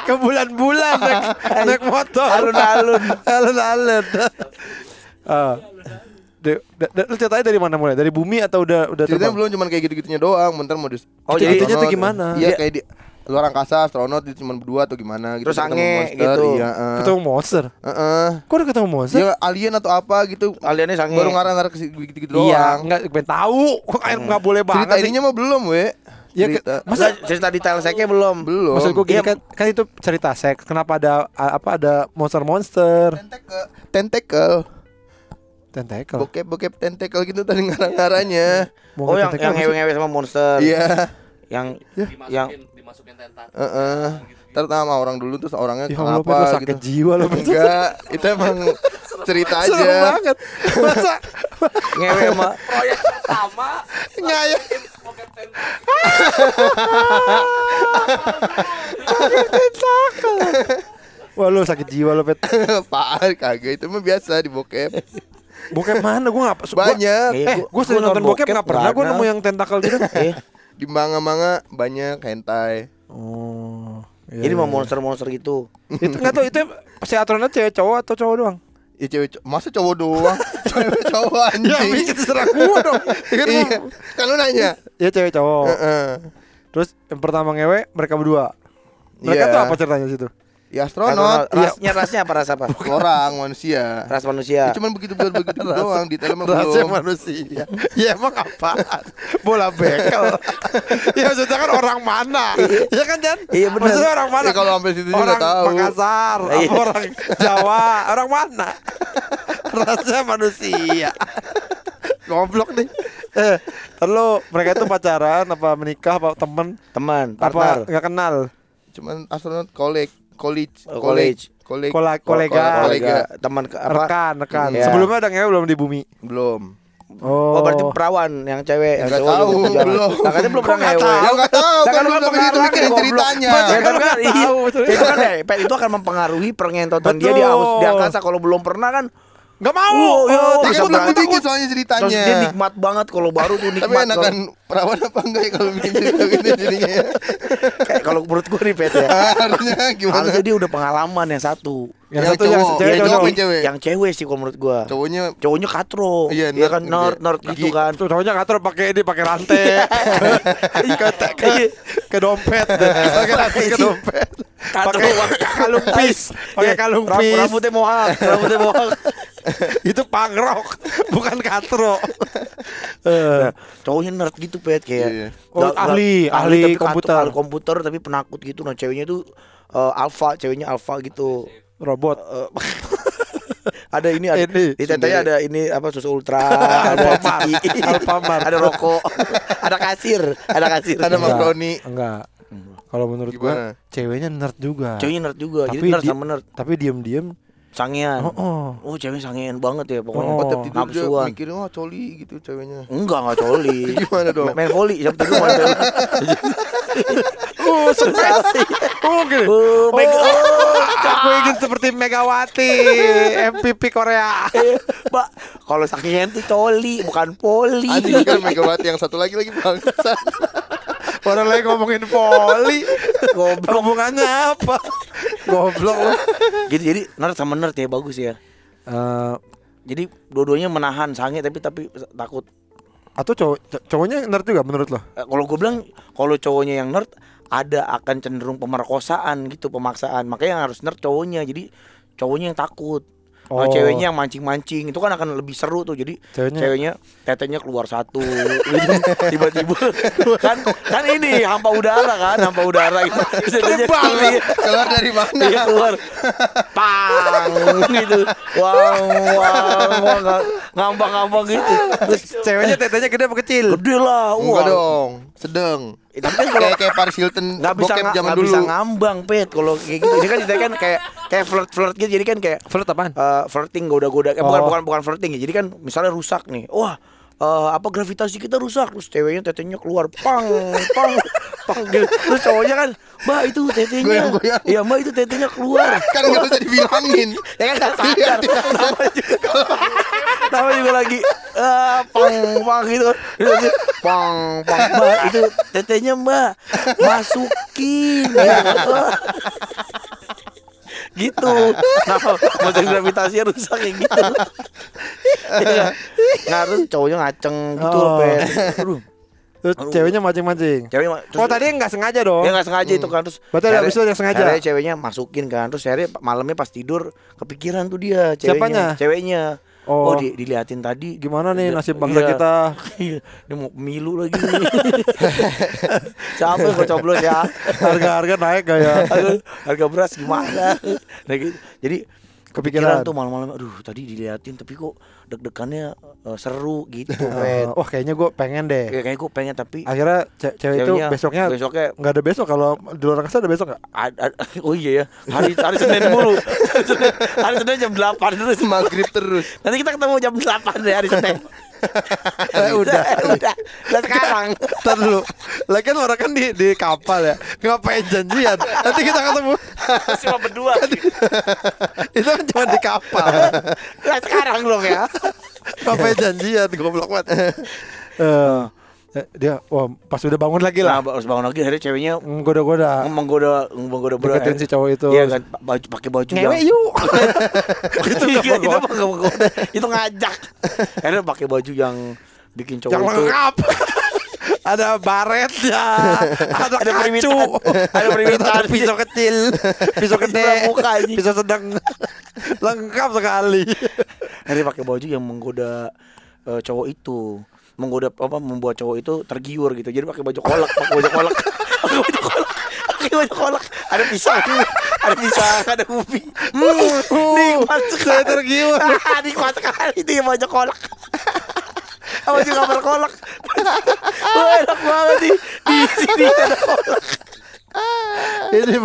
ke bulan-bulan naik, naik motor Alun-alun. alun-alun. De- de- de- lu ceritanya dari mana mulai dari bumi atau udah udah Ceritanya terbang? belum cuman kayak gitu-gitunya doang, bentar mau dis. Oh, jadi itunya tuh gimana? Iya, Dia- kayak di luar angkasa astronot itu cuma berdua atau gimana gitu. Terus ketemu sange monster, gitu. Iya, eh. ketemu monster Heeh. kok udah ketemu monster Dia alien atau apa gitu. Aliannya sange. Baru ngarang-ngarang ke gitu-gitu iya doang. nggak pengen tahu kok kayak nggak boleh Cerita banget sih ininya mah belum, we. Ya, ke- Cerita. Masa cerita detail seknya belum? belum. maksud gue gini Iya. kan kan itu cerita seks kenapa ada apa ada monster-monster tentakel. Tentakel. tentakel Bokep bokep tentakel gitu tadi ngarang-ngarangnya. Mau Oh ke yang yang ngewe-ngewe sama monster. Iya. Yang Dimasukin, yang dimasukin tentakel. Heeh. Ntar sama orang dulu terus orangnya Ya kenapa lu sakit gitu. jiwa lo Bet. Enggak, itu emang <laughs> cerita Serem aja. banget Masa <laughs> ngewe sama Proyek pertama ya masukin bokep tentakel. Wah lu sakit jiwa lo Pet <laughs> Apaan kagak itu mah biasa di bokep. Bokep mana gue gak gua- Banyak. Eh gue sering nonton bokep gak pernah gue nemu yang tentakel gitu Eh, Di manga-manga banyak hentai. Oh jadi mau monster-monster gitu. <laughs> Itu gak tau itu si atronnya cewek cowok atau cowok doang Ya cewek co- masa cowok doang? <laughs> cewek cowok <laughs> Ya anjing. mikir terserah gua dong. Ya kan Iya. Kan lu nanya. Ya cewek cowok. Heeh. Terus yang pertama ngewe mereka berdua. Mereka Iya. tuh apa ceritanya situ? Ya Astronot. astronot, Rasnya rasnya apa ras apa? <laughs> orang manusia. Ras manusia. Ya, cuman begitu buat begitu <laughs> doang, detailnya mah belum. manusia. <laughs> ya emang apaan? Bola bekel. ya maksudnya kan orang mana? ya kan Jan? Iya, bener. Maksudnya orang mana? Ya, kalau sampai situ juga orang nggak tahu. Makassar, Iya. apa orang Jawa, orang mana? Rahasia manusia. Goblok nih. Eh, terus mereka itu pacaran apa menikah apa Teman, apa partner. nggak kenal? Cuman astronot college, college, Oh, college. college, Kola- Ko- kolega. kolega. teman apa? Rekan, rekan. Iya. Sebelumnya ada ngewe belum di bumi. Belum. Oh, Oh, berarti perawan yang cewek, yang cowok tahu, belum. Lah katanya belum pernah nggak ngewe. tahu? Ya nggak tahu, kan kan lu mikirin goblok. ceritanya. Ya kan nggak iya. tahu. Itu kan ya, itu akan mempengaruhi pengentotan dia di aus di angkasa kalau belum pernah kan nggak mau. Oh, bisa kan belum berangkat. bikin soalnya ceritanya. terus dia nikmat banget kalau baru tuh nikmat. Tapi enakan perawan apa enggak ya kalau bikin cerita gini jadinya ya? Kayak kalau menurut gue nih Pet ya. <laughs> Harusnya gimana? Harusnya dia udah pengalaman yang satu. Yang, Yang satu yang cewek Yang cowok. cowok. cewek. Yang cewek sih kalau menurut gua. Cowoknya Cowoknya katro. Iya, Iya nerd kan gitu nerd ya. nerd gitu Kaki. kan. Tuh cowoknya kantor pakai ini pakai rantai. <laughs> ke, ke, ke dompet. Pakai rantai ke dompet. Pakai kalung pis. Pakai Iya, kalung pis. Rambutnya mohak, rambutnya mohak. <laughs> <laughs> Itu punk rock, <laughs> bukan katro. <laughs> Eh, Cowoknya nerd gitu pet kayak. Iya. Oh, ahli, nggak- ahli tapi katro, komputer. ahli komputer tapi penakut gitu. Nah ceweknya tuh eh, alpha, ceweknya alpha gitu. robot. Eh, ada ini ada Ini, di tetenya ada ini apa susu ultra, ada ciki, Alfamart. ada rokok, ada kasir, ada kasir. Ada Enggak, makroni. Enggak. Kalau menurut Gimana? gua ceweknya nerd juga. Ceweknya nerd juga, Tapi jadi nerd sama nerd. Tapi diem-diem Sangean. Oh, oh. Oh, cewek sangean banget ya pokoknya. Oh. Oh, tiap tidur dia Nafsuan. mikirin wah coli gitu ceweknya. Enggak, enggak coli. <laughs> Gimana dong? Main volley, siapa tidur main volley. <laughs> Oh, <laughs> sukses. Oh, gini. Oh, Mega. Oh, aku ingin seperti Megawati, MVP Korea. Mbak, kalau sangean tuh coli, bukan poli. Anjing kan Megawati yang satu lagi lagi bangsa. Orang lagi ngomongin poli. Goblok. Hubungannya apa? Goblok lu. Gitu jadi nerd sama nerd ya bagus ya. Eh, Jadi dua-duanya menahan sange tapi tapi takut. atau cowok co- cowoknya nerd juga menurut lo? Eh, Kalau gue bilang kalau cowoknya yang nerd ada akan cenderung pemerkosaan gitu pemaksaan. Makanya yang harus nerd cowoknya. Jadi cowoknya yang takut. Oh. ceweknya yang mancing-mancing itu kan akan lebih seru tuh. Jadi Ceweknya- ceweknya tetenya keluar satu gitu. tiba-tiba kan kan ini hampa udara kan, hampa udara itu. Tetenya keluar, Keluar dari mana? iya, keluar. Pang gitu. Wang wang wang ngambang-ngambang gitu. Terus Ceweknya tetenya gede apa kecil? gede lah. Enggak Wah. dong, sedang. Eh, Tapi kan kalau Kayak kayak Paris Hilton nggak bisa bokep zaman dulu. bisa ngambang pet kalau kayak gitu ini kan kita kan kayak kayak flirt flirt gitu jadi kan kayak Flirt apaan? eh, flirting goda-goda eh, bukan Oh. bukan bukan flirting ya jadi kan misalnya rusak nih wah eh, apa gravitasi kita rusak? Terus ceweknya tetenya keluar. Pang pang pang. Gitu. terus cowoknya kan mbak itu tetenya. Iya mbak itu tetenya keluar. <laughs> Kan nggak usah dibilangin. ya kan nggak sadar. Nama juga. Nama juga lagi eh, pang pang gitu. Pang pang. Mbak itu tetenya mbak. Masukin. <laughs> Gitu. gitu nah motor gravitasinya rusak kayak gitu. <laughs> Iya. Nah terus cowoknya ngaceng gitu Oh. Pet. aduh Terus ceweknya mancing-mancing. ceweknya Oh tadi nggak sengaja dong. dia nggak sengaja itu kan terus Berarti ada akhirnya- abis itu yang sengaja? akhirnya ceweknya masukin kan terus akhirnya malamnya pas tidur kepikiran tuh dia ceweknya Siapanya? ceweknya Oh. oh, di, diliatin tadi Gimana nih Iya, nasib bangsa iya. kita? <laughs> Iya, dia mau pemilu lagi. <laughs> Siapa yang coblos ya? Harga-harga naik gak ya? <laughs> harga, harga beras gimana? Nah, gitu. Jadi Kepikiran. kepikiran tuh malam-malam aduh tadi diliatin tapi kok deg-degannya eh, seru gitu Pet. <laughs> Wah kayaknya gue pengen deh. Ya, kayak gue pengen tapi Akhirnya ce- cewek itu besoknya besoknya nggak ada besok kalau di luar angkasa ada besok nggak? <laughs> oh iya ya hari hari Senin mulu <laughs> hari Senin, jam 8 terus Maghrib terus. nanti kita ketemu jam 8 deh hari Senin <laughs> udah. udah udah sekarang Ntar dulu. Lah kan orang kan di di kapal ya. Ngapain janjian? Nanti kita ketemu. cuma berdua <laughs> itu kan cuma di kapal. udah sekarang dong ya Ngapain janjian? Goblok banget. <laughs> Eh, Ya, dia wah pas udah bangun lagi Nah, lah harus bangun lagi akhirnya ceweknya menggoda-goda. menggoda menggoda deketin si cowok itu. Iya kan, baju pakai baju ngewe yuk. <laughs> Itu nggak itu menggoda. itu ngajak. Akhirnya pakai baju yang bikin cowok yang lengkap. <laughs> Ada baretnya ada, Ada kacu. Ada permintaan. ada <laughs> pisau kecil. Pisau gede muka, pisau sedang. Lengkap sekali. Akhirnya pakai baju yang menggoda eh, cowok itu menggoda apa membuat cowok itu tergiur gitu. Jadi pakai baju kolak pakai baju kolak. <laughs> Pakai baju kolak. Pakai baju kolak. Ada pisang. Ada pisang ada ubi. Hmm, nikmat sekali. Tergiur. <laughs> Nikmat sekali. Itu baju kolak. Baju kamar kolak. <laughs> Enak banget nih. Di sini ada kolak <laughs> ini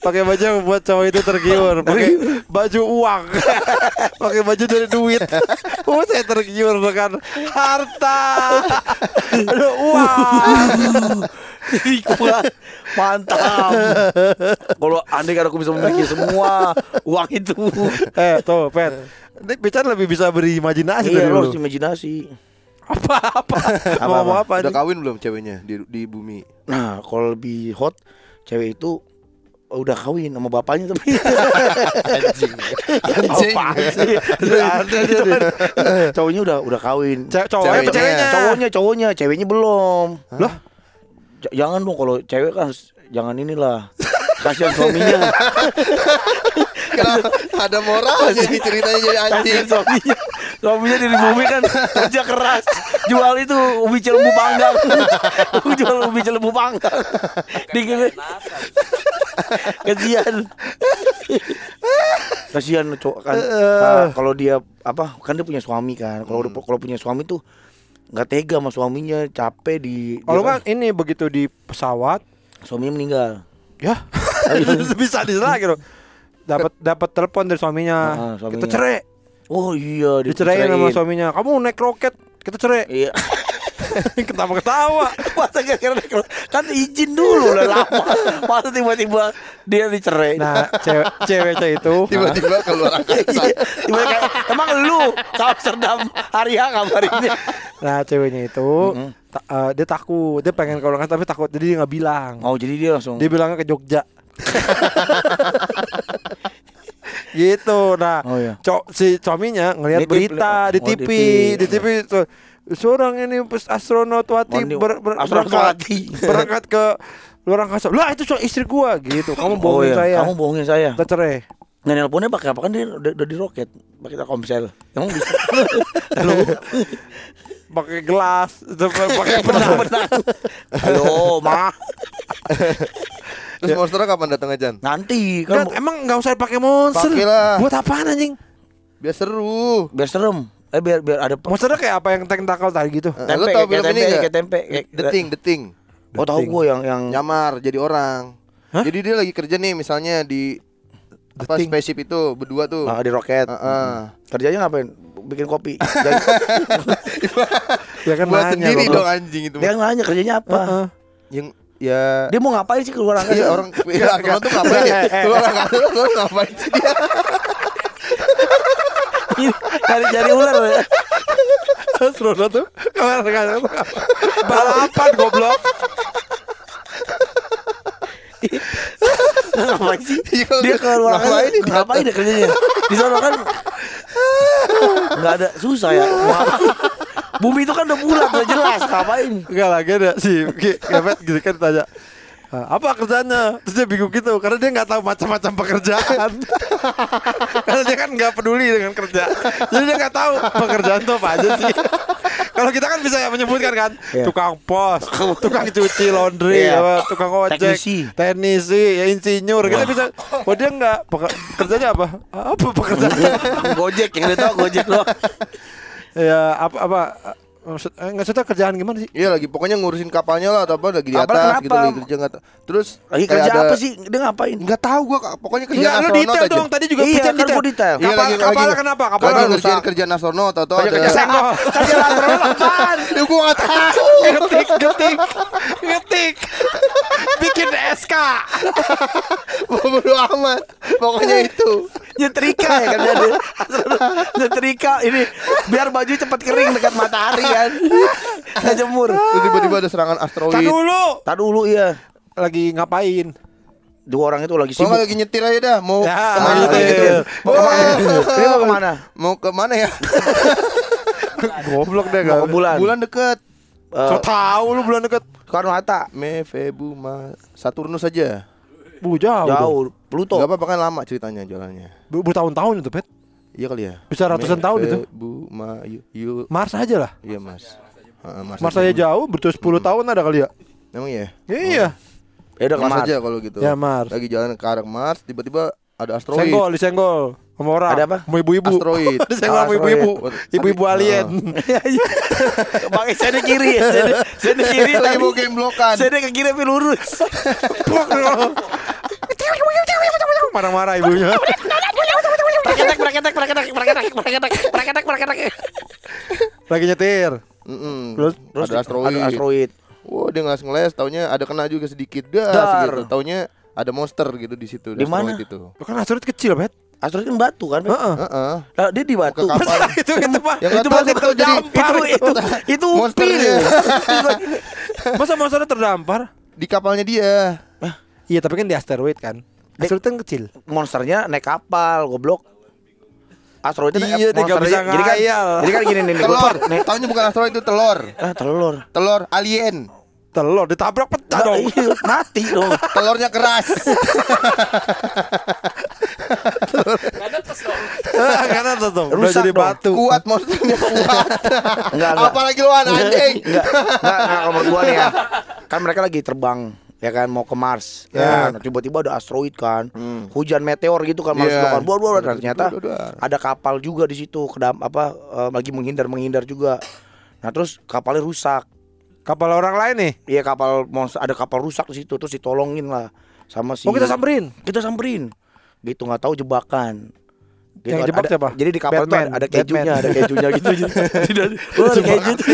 pakai baju yang membuat cowok itu tergiur pakai baju uang. <laughs> Pakai baju dari duit. <laughs> Oh saya tergiur dengan harta. Ada uang. Nikmat Mantap. Kalau andai kan aku bisa memiliki semua Uang itu. Eh tuh pet. Ini Pican lebih bisa berimajinasi Iya dari harus imajinasi. Apa apa? Mau ngomong apa Udah kawin belum ceweknya di di bumi? Nah kalau lebih hot Cewek itu Udah kawin sama bapaknya tapi <laughs> Anjing. Anjing. Dia. kan, Cowoknya udah udah kawin Ce- cowoknya Ceweknya. ceweknya Cowoknya cowoknya Ceweknya belum Lah? Jangan dong kalau cewek kan Jangan inilah Kasihan suaminya <laughs> Kenapa ada moralnya nih ceritanya jadi anjing. Suaminya Suaminya dari bumi kan Kerja keras. Jual itu ubi cilembu panggang. <laughs> Jual ubi cilembu panggang. Dikit Kasihan. Kasihan cowok kan. Nah, Kalau dia Apa Kan dia punya suami kan. Kalau udah- kalau punya suami tuh nggak tega sama suaminya capek di kalau kan ini begitu di pesawat. Suaminya meninggal. Ya. <laughs> Bisa diserah gitu. Dapat dapat telepon dari suaminya. Ah, suaminya. kita cerai oh iya dicerain sama diceraiin. suaminya. Kamu naik roket kita cerai. Iya. <laughs> Ketawa ketawa masa gara-gara naik roket? kan izin dulu udah lama. Masa tiba-tiba dia dicerai? Nah cewek ceweknya itu. Tiba-tiba keluar angkasa. Iya, tiba kayak emang lu ke Amsterdam hari ya kabarinnya nah ceweknya itu ta- eh, dia takut. Dia pengen kalau nggak tapi takut. Jadi dia nggak bilang. Oh jadi dia langsung dia bilangnya ke Jogja <laughs> gitu. Nah oh iya. co si suaminya ngelihat Di TV, berita di oh, TV di di TV tuh seorang ini pes- astronot wati Oh, ber, ber- astronot berangkat, wati. <laughs> berangkat ke luar angkasa. Lah itu so- istri gua gitu. Kamu oh bohongin iya. saya. Kamu bohongin saya. Kita cerai. Nah nelponnya pakai apa? Kan dia udah, udah di roket. Pakai Telkomsel. Emang bisa? Halo, pakai gelas <laughs> pakai benang benang benang. Halo, ma. <laughs> Terus monsternya kapan datang aja? Nanti Nggak, kan emang nggak usah pakai monster Pakai lah. buat apaan anjing Biar seru. biar serem. Eh biar biar ada monsternya kayak apa yang tentakel tadi gitu Eh, tempe lo tau kayak film tempe ini nggak? kayak tempe kayak Deting, deting. Oh tahu gue yang yang Nyamar jadi orang. Hah? Jadi dia lagi kerja nih misalnya di apa Deting. spaceship itu berdua tuh. ah, di roket. Heeh. Kerjanya ngapain? Bikin kopi. Jadi, <laughs> ya kan Buat nanya sendiri dong anjing itu. dia nanya kerjanya apa? Heeh. Yang ya Dia mau ngapain sih keluar angkasa? Iya orang <laughs> ya, astronot tuh ngapain ya? <laughs> Keluar angkasa tuh ngapain sih dia? Cari cari ular. ya. astronot tuh ke mana ke mana tuh apa? balapan goblok <laughs> ngapain sih? <laughs> Iya, Dia keluar ngapain ngapain? dia? Ngapain dia kerjanya? Di sana kan <laughs> nggak ada susah ya. Bumi itu kan udah bulat udah jelas ngapain? Enggak lagi ada si Kepet gitu kan tanya "Ah, apa kerjanya terus dia bingung gitu karena dia nggak tahu macam-macam pekerjaan <laughs> karena dia kan nggak peduli dengan kerja jadi dia nggak tahu pekerjaan tuh apa aja sih kalau kita kan bisa menyebutkan kan Iya. tukang pos tukang cuci laundry Iya. apa, tukang ojek Teknisi. teknisi ya insinyur kita bisa oh dia nggak kerjanya apa apa pekerjaannya Gojek yang dia tahu Gojek loh. ya apa apa maksud eh, nggak maksudnya kerjaan gimana sih Iya lagi pokoknya ngurusin kapalnya lah atau apa lagi di Kapal atas kenapa? gitu lagi kerja nggak tahu. Terus Lagi kerja ada- apa sih? Dia ngapain? Nggak tahu gua Kak. pokoknya kerjaan Enggak, astronot detail aja. dong. Tadi juga Iya, kan detail. detail. Iya Kapal, lagi kapalnya lagi kenapa? Lagi Kapalnya ngerjain rusak. kerjaan astronot atau <laughs> ada kerja senggol. Kerja astronot apaan? <laughs> Ya gua nggak tahu. <laughs> ngetik, ngetik, ngetik. Bikin SK. Bodo amat. Pokoknya itu. Nyetrika ya kan dia. Nyetrika ini biar baju cepat kering dekat matahari kan. <laughs> ngejemur. Terus tiba-tiba ada serangan asteroid. Kan dulu Tadi dulu ya. lagi ngapain? Dua orang itu lagi Kalau sibuk. nggak lagi nyetir aja dah, mau Ya, ke mana nyetir. gitu. <laughs> Mau ke mana? Mau ke mana? Mau ke mana ya? <laughs> Goblok deh ke bulan. Bulan deket. Eh, So tahu lu bulan deket. Soekarno Hatta. Me, Febu, Ma, Saturnus saja. Bu jauh. dong. Jauh. Pluto. Gak apa-apa kan lama ceritanya jalannya. Bu- Bertahun-tahun itu, Pet. Iya kali ya. Bisa ratusan tahun itu. Bu, Ma, Yu, Yu. Mars aja lah. Iya mas. Heeh, Mars, Mars aja. aja jauh, betul 10 tahun ada kali ya. Emang ya? Iya. Ya udah Mars ke mana? aja kalau gitu. Ya, Mars. Lagi jalan ke arah Mars, tiba-tiba ada asteroid. Senggol, disenggol sama orang. Ada apa? Sama ibu-ibu. Asteroid. <laughs> Disenggol sama ibu-ibu. Ibu-ibu alien. <laughs> <laughs> Pakai saya di kiri ya. Saya di- kiri. Lagi mau game blokan. Saya ke kiri tapi lurus. Marah-marah ibunya. Praketek, praketek, praketek, praketek, praketek, praketek, praketek. Lagi nyetir. Mm-mm. Terus? Terus ada asteroid. Ada asteroid. Wah dia ngeles-ngeles, taunya ada kena juga sedikit gas Dar. gitu. Taunya ada monster gitu di situ. Di mana? asteroid itu. Lu kan asteroid kecil, Bet. Asteroid kan batu kan? Heeh. Heeh. Lah, dia di batu. Kapal. <laughs> itu itu Pak. Ya nggak itu jadi- terdampar. <laughs> Itu itu itu Monsternya. upil. <laughs> Masa monsternya terdampar? Di kapalnya dia. Iya, tapi kan di asteroid kan. Asteroid kan kecil. Monsternya naik kapal, goblok. Asteroid itu Iya, nggak bisa jadi kan, ngayal. jadi kan gini nih, Telur. nih, Taunya bukan asteroid itu telur. ah telur. Telur alien. Telur ditabrak pecah dong. Iya, mati dong. Telurnya keras. Karena dong. Tuh tuh udah Rusak jadi dong. batu. kuat monsternya kuat. Enggak, enggak. Apalagi lu anjing. Enggak, enggak, enggak kalau menurut gua nih ya. Kan mereka lagi terbang ya kan mau ke Mars ya Ya. kan. tiba-tiba ada asteroid kan Hmm. hujan meteor gitu kan Mars Iya. kan buar buar ternyata ada kapal juga di situ kedam apa eh, lagi menghindar menghindar juga nah terus kapalnya rusak Kapal orang lain nih. iya kapal monster ada kapal rusak di situ terus ditolongin lah sama si Oh, kita samperin. kita samperin gitu nggak tahu jebakan Gitu, Yang jebak ada- siapa? Jadi di kapal Batman. ada, ada kejunya, Batman. ada kejunya <laughs> gitu. Tidak, oh, ada keju tuh.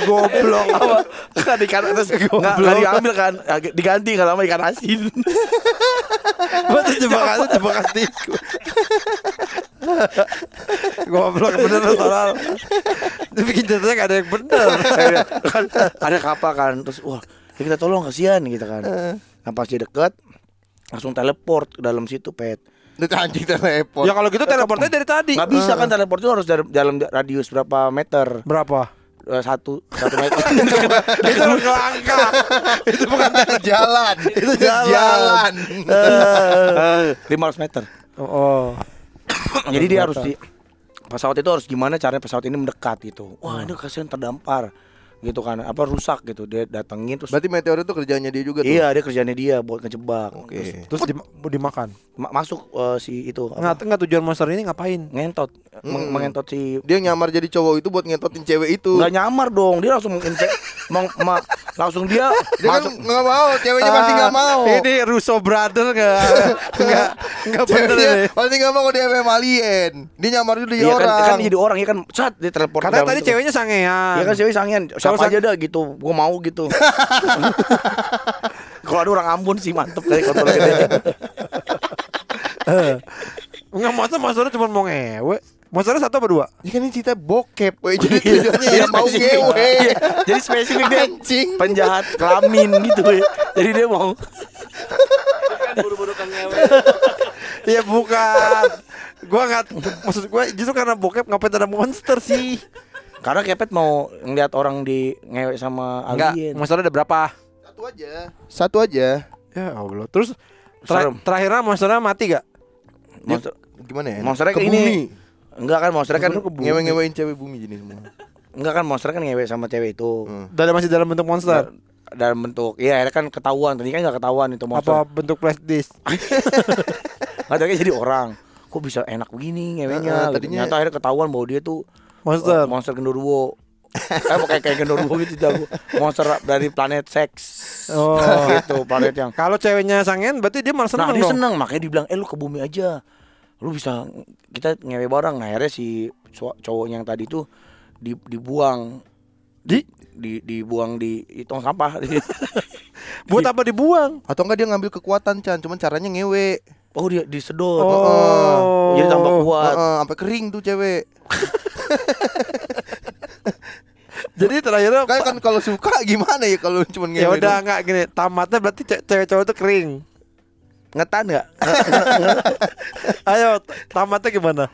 Goblok. <laughs> apa kan ikan terus nggak nggak diambil kan diganti kan sama ikan asin <laughs> Masa jebakannya jebakan tikus. Goblok bener lu tolol. Dia bikin ceritanya gak ada yang bener. kan ada kapal kan terus wah kita tolong kasihan gitu kan nah pas dia deket langsung teleport ke dalam situ pet Itu anjing teleport. Ya kalau gitu teleportnya dari tadi. nggak bisa kan teleport itu harus dalam, dalam radius berapa meter Berapa? Eh, satu satu meter <laughs> Itu langka. Itu bukan jalan. <laughs> Itu jalan. jalan. lima ratus meter Oh, oh. <coughs> jadi dia harus di pesawat itu harus gimana caranya pesawat ini mendekat gitu wah ini kasihan terdampar gitu kan apa rusak gitu dia datengin terus Berarti meteor itu kerjanya dia juga tuh. iya dia kerjanya dia buat ngejebak Oke. Terus Terus di, dimakan. Ma- masuk eh, si itu apa, Nggak, nggak tujuan monster ini ngapain? ngentot meng- Hmm. mengentot si Dia nyamar jadi cowok itu buat ngetotin cewek itu. nggak nyamar dong dia langsung mengince meng- ma- langsung dia Dia kan masuk nggak mau, ceweknya pasti nggak mau. Ah, Ini Russo brother nggak nggak nggak bener ini. pasti nggak mau dia memang alien. Dia nyamar dulu jadi Iya kan, orang. kan dia jadi orang ya kan cat dia ke dalam tadi itu. ceweknya sangean. Iya kan cewek sangian siapa sang- aja dah gitu gua mau gitu <laughs> kalau ada orang Ambon sih mantep kali kalau masa monsternya cuma mau ngewe. Monsternya satu apa dua? Ya kan ini cerita bokep, woy. Jadi tujuannya ya mau ngewe. Iya, jadi spesifik dia Anjing. penjahat kelamin gitu ya jadi dia mau Kan buru-buru kan ngewe. Iya bukan. Gua nggak maksud gua justru karena bokep ngapain ada monster sih? karena kepet mau ngeliat orang di ngewe sama Enggak, alien monsternya ada berapa? Satu aja. Satu aja. Ya Allah. Terus Serem. terakhirnya monsternya mati gak? Monster, Gimana ya? monsternya ke ini enggak kan monsternya kan Ngewe-ngewein cewek bumi jadi semua. enggak kan monsternya kan ngewe sama cewek itu Hmm. Dari masih dalam bentuk monster. dalam bentuk iya akhirnya kan ketahuan tadi kan nggak ketahuan itu monster Apa bentuk flash disk? <laughs> tahu jadi orang kok bisa enak begini ngewenya Heeh, gitu. tadinya- ternyata akhirnya ketahuan bahwa dia tuh Monster. oh, monster genderuwo eh kayak kayak genderuwo gitu jago monster dari planet seks Oh. gitu planet yang Kalau ceweknya sangen berarti dia malah nah seneng dia dong. seneng makanya dibilang eh lu ke bumi aja lu bisa kita ngewe bareng nah akhirnya si cow- cowoknya yang tadi tuh di, dibuang Di? di dibuang di, di tong sampah <laughs> Buat apa dibuang? Atau enggak dia ngambil kekuatan Chan, cuman caranya ngewe. oh dia disedot Oh. jadi tambah kuat Heeh, sampai kering tuh cewek. <laughs> Jadi terakhirnya Kan kan kalau suka gimana ya kalau cuma ngewe ya udah doang? nggak gini tamatnya berarti ce- cewek cowok tuh kering. Ngetan nggak? <laughs> Ayo tamatnya gimana?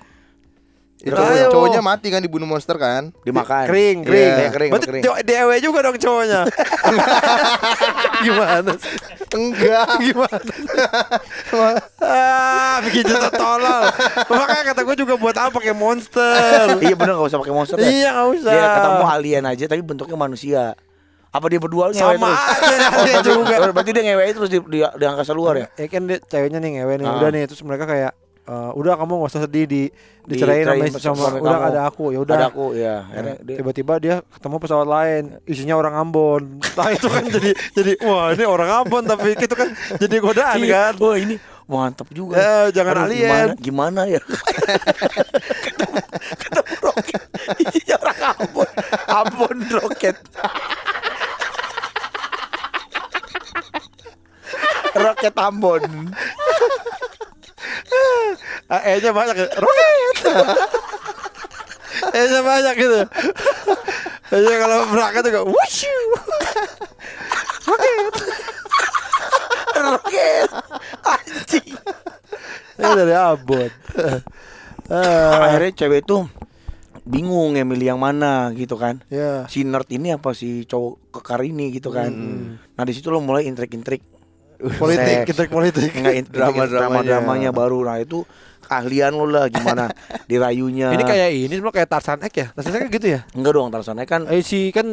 Ya, Ayo. cowok- cowoknya mati kan dibunuh monster kan? Dimakan. Kering, kering. kering, Berarti kering. cowok DEW juga dong cowoknya. <laughs> gimana? Enggak. <laughs> Gimana? ah, bikin juta tolol. Makanya kata gue juga buat apa pakai monster. iya bener gak usah pakai monster ya. iya, nggak usah. Dia ketemu alien aja tapi bentuknya manusia. Apa dia berdua ngewe Sama terus? aja berarti, juga. berarti dia ngewe terus di, di, di angkasa luar ya? Ya kan dia ceweknya nih ngewe nih, Ah. udah nih terus mereka kayak eh, udah kamu gak usah sedih di dicerain sama sama udah kamu. ada aku ya udah Ada aku ya. Tiba-tiba dia ketemu pesawat lain isinya orang Ambon nah itu kan jadi jadi wah ini orang Ambon tapi itu kan jadi godaan kan Wah ini mantap juga. Eh, jangan Aduh, alien. Gimana, gimana ya? ketemu, ketemu roket. Iya orang Ambon. Ambon roket. Roket Ambon. Ah, E-nya banyak ya. roket E-nya banyak gitu E-nya kalau berangkat juga wushu roket. Anjing. ini dari Ambon Ah, Akhirnya cewek itu bingung ya milih yang mana gitu kan. ya Si nerd ini apa si cowok kekar ini gitu kan. Nah di situ lo mulai intrik-intrik <laughs> politik Seks. kita politik Nggak, int- Drama-dramanya. drama-dramanya baru Nah itu keahlian lo lah gimana <laughs> dirayunya ini kayak ini semua kayak Tarzan X ya Tarzan kan gitu ya Enggak dong Tarzan kan Eh si kan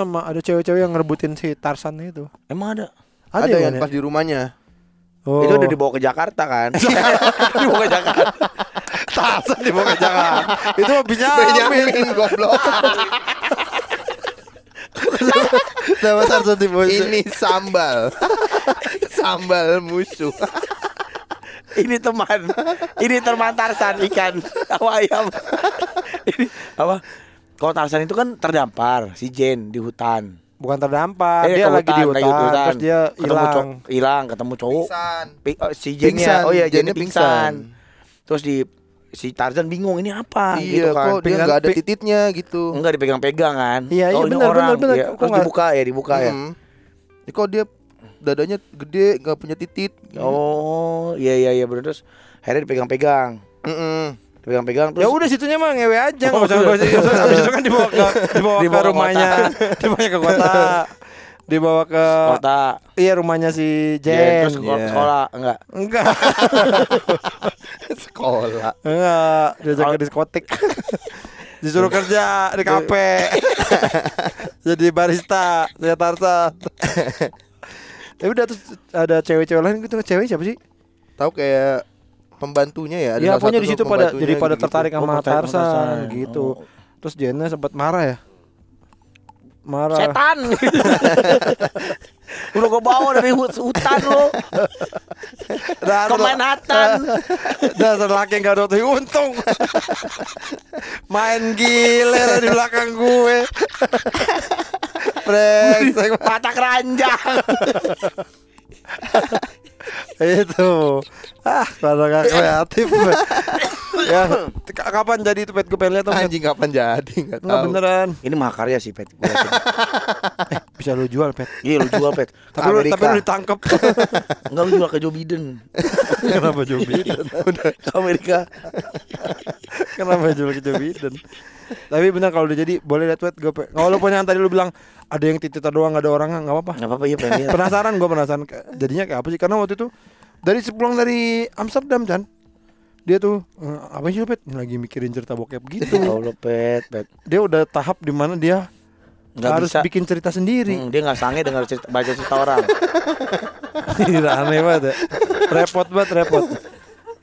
sama ada cewek-cewek yang ngerebutin si Tarzan itu Emang ada Ada, ya, yang ya? pas di rumahnya. Oh. Itu udah dibawa ke Jakarta kan <laughs> Dibawa ke Jakarta Tarzan dibawa ke Jakarta. Itu mah Benyamin. Benyamin goblok. Nama. Ini sambal. sambal musuh. Ini teman Ini teman Tarzan ikan Sama ayam Ini apa Kalau Tarzan itu kan terdampar Si Jen di hutan Bukan terdampar, Eh, dia ke lagi di lagi hutan, terus dia Ketemu hilang. hilang ketemu cowok Pingsan. Pi- oh, si Jennya Pingsan, oh iya Jennya pingsan. pingsan. terus di si Tarzan bingung ini apa gitu Iya, kan kok dia nggak ada tititnya gitu. enggak dipegang-pegang kan Iya, iya, oh, ini benar, orang benar, benar. Kok terus dibuka ya dibuka ya Hmm. Ini kok dia dadanya gede nggak punya titit. oh iya iya iya benar terus akhirnya dipegang-pegang Mm-mm. dipegang-pegang Ya terus udah situnya mah ngewe aja, Oh, enggak usah udah. enggak usah. Habis itu kan dibawa ke <laughs> dibawa, Dibawa ke ke rumahnya, <laughs> dibawa ke kota. Dibawa ke kota iya rumahnya si Jen, Jen. terus sekolah, Iya. sekolah enggak Enggak, <laughs> <laughs> Sekolah. enggak, diajak ke diskotik. <laughs> Disuruh kerja di kafe. <laughs> Jadi barista, saya Tarzan. Ya udah terus ada cewek-cewek lain gitu, cewek siapa sih? Tahu kayak pembantunya ya? ada Ya pokoknya satu di situ pada jadi pada gitu. tertarik Oh, sama Tarzan Tarzan. gitu. Oh. Terus Jenna sempat marah ya. Marah. setan udah gue bawa dari hut- hutan lo ke Manhattan. <laughs> Dasar laki yang gak ada untung. Main gile di belakang gue. Brengsek. Mata keranjang. Itu. Ah karena gak kreatif. Ya Kapan jadi itu pet? Gue pengen lihat. Anjing kapan jadi? Nggak tahu. beneran. Ini mahakarya sih pet. Yakin. <laughs> Bisa lu jual pet. Iya lu jual pet. <laughs> Tapi lu, Amerika. tapi lu ditangkep. <laughs> Enggak lu jual ke Joe Biden. <laughs> Kenapa Joe Biden? Ke Amerika. Kenapa jual ke Joe Biden? Tapi bener kalau udah jadi Boleh lihat pet. Gue pe- Walaupun yang tadi lu bilang Ada yang titik doang gak ada orang nggak apa-apa. Nggak apa-apa ya pengen lihat penasaran gue penasaran. Jadinya kayak apa sih? Karena waktu itu dari sepulang dari Amsterdam kan dia tuh "Eh, apa sih lu, pet? Lagi mikirin cerita bokep gitu. Allah pet pet. Dia udah tahap di mana dia nggak harus bisa. bikin cerita sendiri. Hmm, dia nggak sange dengar cerita, baca cerita orang. <laughs> Gila, aneh banget ya. Repot banget repot.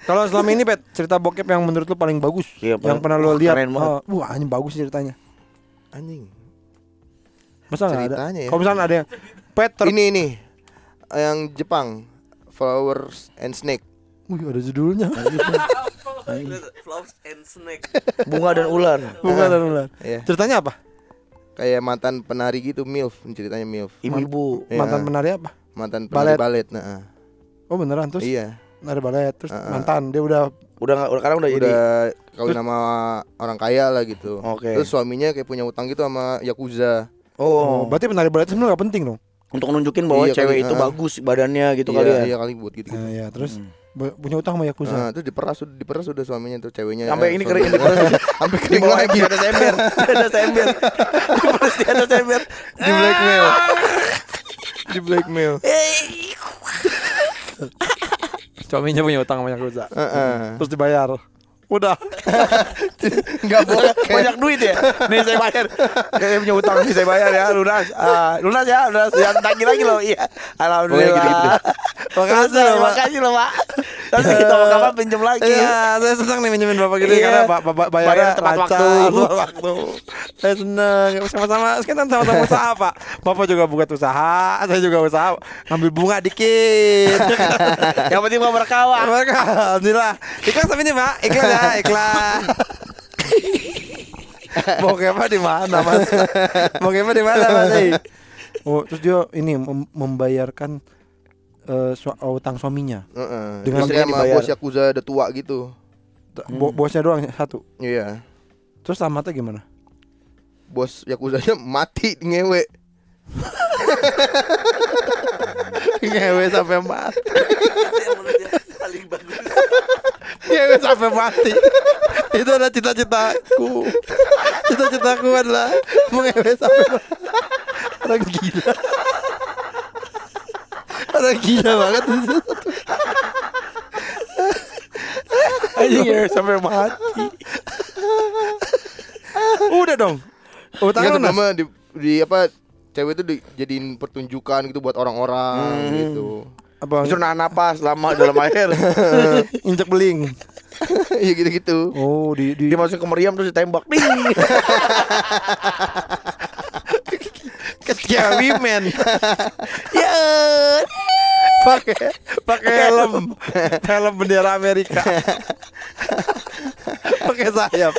Kalau selama ini pet cerita bokep yang menurut lu paling bagus Iya, yang paling- pernah lu wah, lihat. oh, wah anjing bagus ceritanya. Anjing. masa nggak ada? Ceritanya ya. kalau misalnya ada yang pet ter- Ini ini. Yang Jepang. Flowers and Snake. Wih, ada judulnya. <laughs> Flowers and snake. bunga dan ular. Bunga dan <laughs> ular. Iya. ceritanya apa Kayak mantan penari gitu MILF ceritanya MILF. ibu-ibu Iya. mantan penari apa Mantan Balet. penari balet. Nah, oh beneran terus iya. ada balet terus Heeh. mantan dia udah udah nggak udah sekarang udah, jadi Udah kawin sama orang kaya lah gitu. Oke. Terus suaminya kayak punya utang gitu sama yakuza. Oh, Oh, berarti penari balet sebenarnya gak penting dong. untuk nunjukin bahwa Iya, cewek kali, itu ah. bagus badannya gitu iya, kali ya. Iya kali buat gitu. Nah, ya, terus Hmm. Bu- punya utang sama Yakuza. Nah, terus diperas udah diperas udah suaminya tuh ceweknya. Sampai ini kering ini <laughs> sampai di kering bawah lagi. di atas ember, di atas ember. <laughs> Terus di atas ember. Di blackmail. <laughs> di blackmail. Suaminya punya utang sama Yakuza. Heeh. Terus dibayar. Udah. <laughs> Enggak boleh. Banyak duit ya. Nih saya bayar. Saya punya utang nih saya bayar ya lunas. Ah, lunas ya, lunas. Jangan tagih lagi loh. Iya. Alhamdulillah. Boleh gitu-gitu. Makasih loh, Pak. Makasih loh, Pak. Nanti kita kapan pinjam lagi. Iya, saya senang nih minjemin bapak gini Iya. karena ba- ba- bayarnya Bayar tepat waktu. tepat waktu. Saya senang sama-sama sekarang sama-sama usaha pak. Bapak juga buka usaha, saya juga usaha ngambil bunga dikit. <laughs> Yang penting mau berkawan. Mereka, alhamdulillah. Iklan sampai ini pak, iklan ya, iklan. Mau kepa di mana mas? Mau kepa di mana mas? <laughs> Oh, terus dia ini mem- membayarkan eh, su- utang suaminya. Heeh. Dengan Istri sama dibayar. bos yakuza udah tua gitu. Bo- bosnya doang satu. Iya. Terus selamatnya gimana? Bos yakuzanya mati ngewe. <laughs> Ngewe sampai mati. yang <laughs> menurut dia paling bagus Ngewe sampai mati. Itu adalah cita-citaku. Cita-citaku adalah mengewe sampai mati. Orang gila. Orang gila banget. Anjing ya sampai mati. Udah dong. Utang lunas. sama di, di apa cewek itu dijadiin pertunjukan gitu buat orang-orang Hmm. gitu. Apa Justru nahan napas lama <laughs> dalam air. <laughs> injek beling. <laughs> Iya gitu-gitu. Oh, di di Dia masuk ke meriam terus ditembak. Ding. ketika women Ya. pakai pakai helm helm bendera Amerika pakai sayap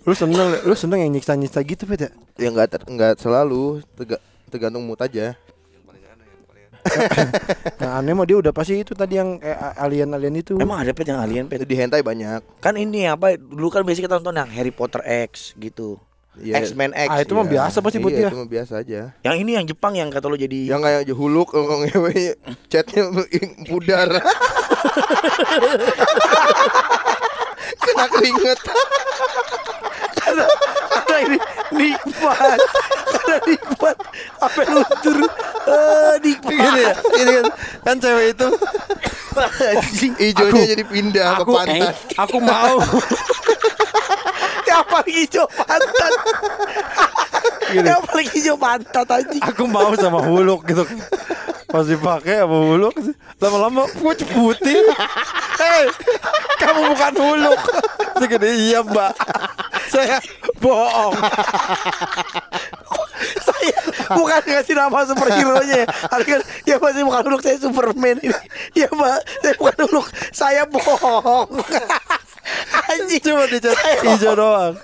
lu seneng lu seneng yang nyiksa nyiksa gitu pet ya Ya enggak ter, enggak selalu tega- tergantung mood aja. yang <laughs> aneh mah dia udah pasti itu tadi yang alien alien itu Emang ada pet yang alien pet? Di hentai banyak. Kan ini apa? Dulu kan biasanya kita nonton yang Harry Potter X gitu. Iya. X-Men X. Ah, itu mah Iya. biasa pasti buat iya, dia. itu mah biasa aja. Yang ini yang Jepang yang kata lo jadi Yang kayak huluk chatnya <laughs> pudar. <laughs> Kena keringet. Ini nikmat. Ada nikmat. Apa luntur? Eh, nikmat. gini ya gini kan kan cewek itu. Ijonya jadi pindah ke aku pantat. aku mau Yang paling hijau pantat. Yang paling hijau pantat anjing. aku mau sama huluk gitu pas dipakai sama huluk lama-lama putih putih. Hei kamu bukan huluk. Segede iya mbak. Saya bohong. Saya bukan ngasih nama superhero nya Harga ya masih bukan Hulk saya Superman. Ini ya mbak. Saya bukan Hulk saya bohong. Anjing. Cuma dicat hijau doang.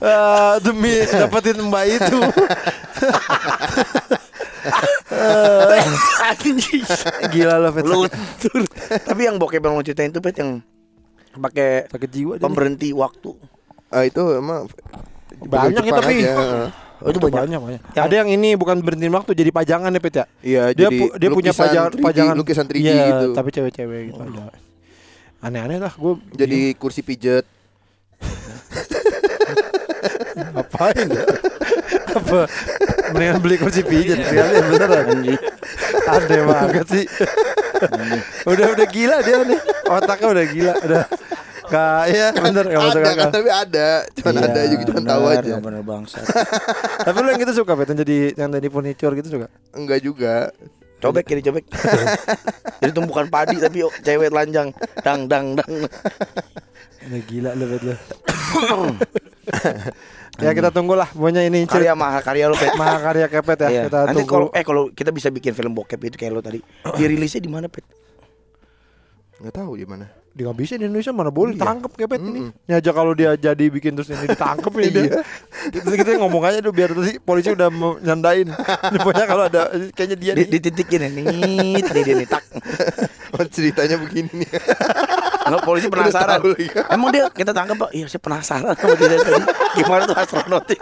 Eh, demi dapetin mbak itu <laughs> <laughs> anjing gila loh Fet luntur tapi yang bokep yang mau ceritain itu pet yang pakai sakit jiwa dia. pemberhenti waktu Ah itu emang Banyak ya, tapi. aja. oh, itu banyak banyak banyak Yang- ada yang ini bukan berhenti waktu jadi pajangan ya Pet ya Iya, dia jadi pu- dia punya pajangan 3D, pajangan lukisan 3D Iya, gitu. tapi cewek-cewek gitu ada aneh-aneh lah gue Jadi kursi pijet. <laughs> ngapain ya? apa mendingan beli kursi pijat sekalian beneran aneh banget sih. Udah udah gila dia nih. Otaknya udah gila udah. Gak, ya bener gak masuk ada kan, tapi ada. Cuman Iya, ada aja gitu, cuman tahu aja. bener bangsa Tapi lu yang gitu suka yang jadi yang jadi furniture gitu suka? Enggak juga. cobek kiri cobek. Jadi tumpukan padi tapi oh, cewek telanjang. Dang dang dang. Udah gila lu Bet lu <coughs> Ya kita tunggulah pokoknya ini karya mahal karya lo pet Mahakarya Kepet ya Iya. Kita Nanti tunggu kalau eh kalau kita bisa bikin film bokep itu kayak lo tadi, dirilisnya di mana pet? Enggak tahu di mana. Dia nggak bisa di Indonesia mana boleh Iya. tangkep Kepet ini Mm-mm. Ini aja kalau dia jadi bikin terus ini ditangkep ini dia Kita, kita ngomong aja dulu biar tadi polisi udah nyandain Ini Pokoknya kalau ada kayaknya dia Di, nih dititikin ya nih, tadi dia nih tak. Oh, ceritanya begini nih. Nggak polisi penasaran. tahu lagi. Emang dia kita tangkap pak? Iya saya penasaran sama dia tadi. Gimana tuh astronotnya?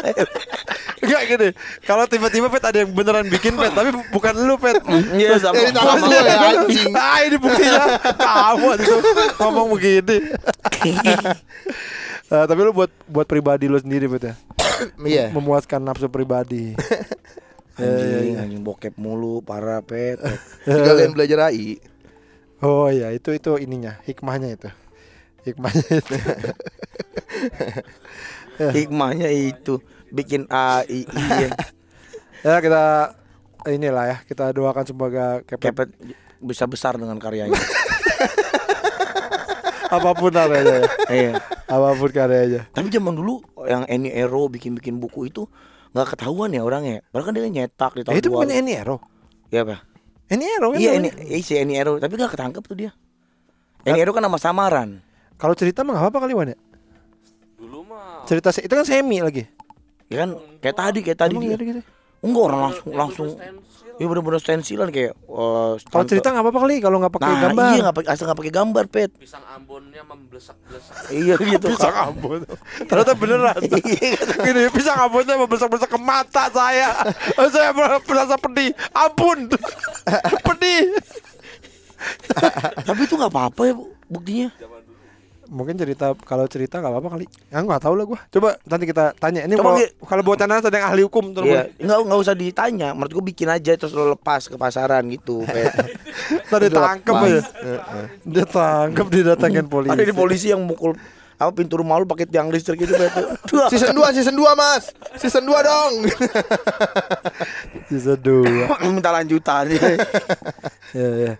Enggak gini. Kalau tiba-tiba pet ada yang beneran bikin pet, tapi bu- bukan lu pet. Iya sama. Eh, ditangkap sama- lu ya anjing. <laughs> Ah ini buktinya kamu itu ngomong begini. <laughs> Eh, tapi lu buat buat pribadi lu sendiri pet ya. <coughs> Iya. Memuaskan nafsu pribadi. Anjing, anjing bokep mulu, parah pet. <laughs> Sekalian belajar AI. Oh iya itu itu ininya hikmahnya itu. Hikmahnya itu. <laughs> Hikmahnya itu bikin AI iya. <laughs> ya kita inilah ya kita doakan semoga kepet Kepet bisa besar dengan karyanya. <laughs> apa pun karyanya ya. Iya. apa pun karyanya. Tapi zaman dulu yang Eni Ero bikin-bikin buku itu nggak ketahuan ya orangnya. Padahal kan dia nyetak di tahun Eh, itu bukan 2000. Eni Ero. Iya apa? Eni Ero kan Iya. Eni, iya, si Eni Ero, tapi nggak ketangkep tuh dia. Eni Ero kan nama samaran. Kalau cerita mah nggak apa-apa kali Wan ya. Dulu mah Cerita se- itu kan semi lagi. Ya kan kayak tadi kayak tadi Emang dia. iya gitu? Enggak orang langsung langsung Iya bener-bener stensilan kayak eh, Kalau cerita nggak apa-apa kali kalau nggak pakai nah, gambar. Iya nggak pakai asal nggak pakai gambar pet. pisang Ambonnya memblesak-blesak. Iya <laughs> gitu. Pisang Ambon. Ternyata beneran. <laughs> Gini, pisang Ambonnya membesar-besar ke mata saya. <laughs> Saya merasa pedih. Ampun. pedih. Tapi itu nggak apa-apa ya Bu, buktinya. Mungkin cerita kalau cerita nggak apa-apa kali. Ya nggak tahu lah gua. Coba nanti kita tanya. Ini Coba, kalau Gi. kalau buat anak ada yang ahli hukum terus. Iya, nggak nggak usah ditanya. Menurut gua bikin aja terus lo lepas ke pasaran gitu. <laughs> Tadi tangkep aja. Dia tangkep didatangin <laughs> polisi. Ada di polisi yang mukul apa pintu rumah lu pakai tiang listrik gitu Pet. Duh. Season 2, season 2 Mas. Season 2 dong. <laughs> Sisa dua. <coughs> minta lanjutan. ya, ya.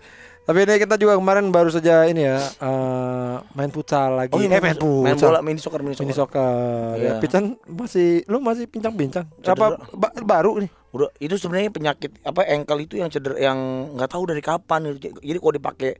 Tapi ini kita juga kemarin baru saja ini ya eh, main futsal lagi. Oh, iya, eh, main futsal. main bola, mini soccer, mini soccer. Mini soccer. Iya. Ya, Pican masih lu masih pincang-pincang. Apa ba- baru nih? Udah itu sebenarnya penyakit apa ankle itu yang cedera yang nggak tahu dari kapan. Jadi kalau dipakai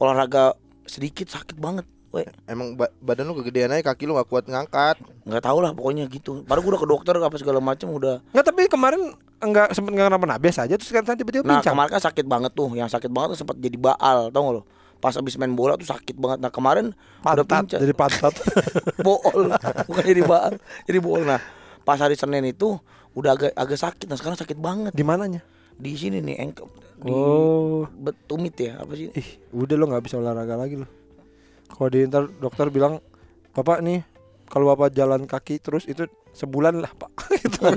olahraga sedikit sakit banget. Weh, Emang ba- badan lu kegedean aja kaki lu gak kuat ngangkat. nggak tahu lah pokoknya gitu. Baru gua udah ke dokter apa segala macam udah. Enggak, tapi kemarin enggak sempet enggak kenapa-napa biasa aja terus kan tiba-tiba Nah pincang. kemarin kan sakit banget tuh, yang sakit banget tuh sempat jadi baal, tau gak lo? Pas abis main bola tuh sakit banget. Nah kemarin udah pantat pincang, jadi pantat. <laughs> bool, bukan jadi baal, jadi bool. Nah pas hari Senin itu udah agak agak sakit. Nah sekarang sakit banget Di mananya? di sini nih ankle, di Oh. betumit ya apa sih? Ih, udah lo nggak bisa olahraga lagi lo. Kalau di ntar dokter bilang, "Bapak nih, kalau Bapak jalan kaki terus itu sebulan lah, Pak." <laughs> gitu.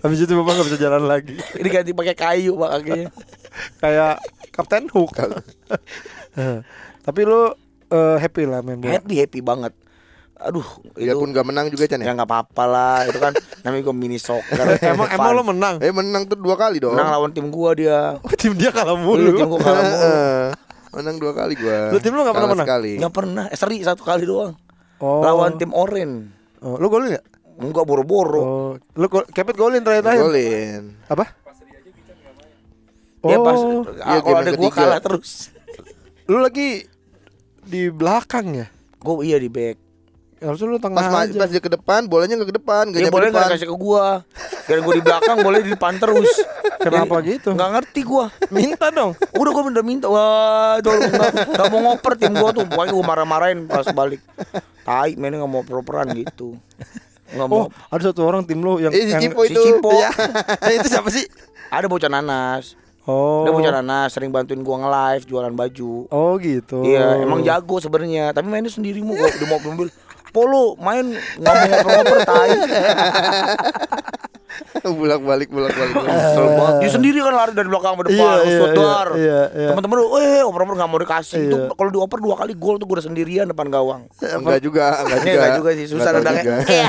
Habis itu Bapak nggak bisa jalan lagi. <laughs> Ini ganti pakai kayu pak kakinya. Kayak Kapten Hook. <laughs> Eh, Tapi lu eh, happy lah main bola. happy happy banget. Aduh Ya itu pun gak menang juga Chan ya ya. nggak apa-apa lah. Itu kan namanya gue mini soccer. emang Fun. emang lo menang. Eh menang tuh dua kali dong. menang lawan tim gua dia. Oh, tim dia kalah mulu. tim gua kalah mulu. Menang dua kali gua. Lu tim lu nggak pernah menang? Sekali. Nggak pernah. Eh, seri satu kali doang. Oh. Lawan tim Oren. Oh, lu golin ya? Enggak boro-boro. Oh, lu gol, kepet golin terakhir-terakhir. Golin. Apa? Ya pas Oh, Iya, kalau ada gua kalah terus. lu lagi di belakang ya? Gua iya di back. Harusnya lu tengah Pas aja. pas dia ke depan, bolanya nggak ke depan, nggak Ya nyampe boleh depan. nggak kasih ke gua. Dan gua di belakang boleh di depan terus. Kenapa Jadi, gitu? Nggak ngerti gua. Minta dong. Udah gua udah minta. Wah, itu nggak, nggak mau ngoper tim gua tuh. Pokoknya gua marah-marahin pas balik. Tai, mainnya nggak mau properan gitu. Nggak mau. Oh, ada satu orang tim lu yang Eh, si yang Cipo si itu. Cipo. Iya. Eh, <laughs> itu siapa sih? Ada bocah nanas. Oh. Dia bocah nanas sering bantuin gua nge-live jualan baju. Oh, gitu. Iya, emang jago sebenarnya, tapi mainnya sendiri mu gua di mobil-mobil. Polo main ngoper-ngoper tai. <laughs> bulak balik bulak balik. Kesel <laughs> banget. Dia sendiri kan lari dari belakang ke depan, Iya, iya, sodar. iya, iya, iya. Teman-teman lu, eh oper-oper nggak mau dikasih. Itu Iya. kalau dioper dua kali gol tuh gua udah sendirian depan gawang. <laughs> Enggak juga, enggak juga. enggak juga sih, susah nendangnya. Iya,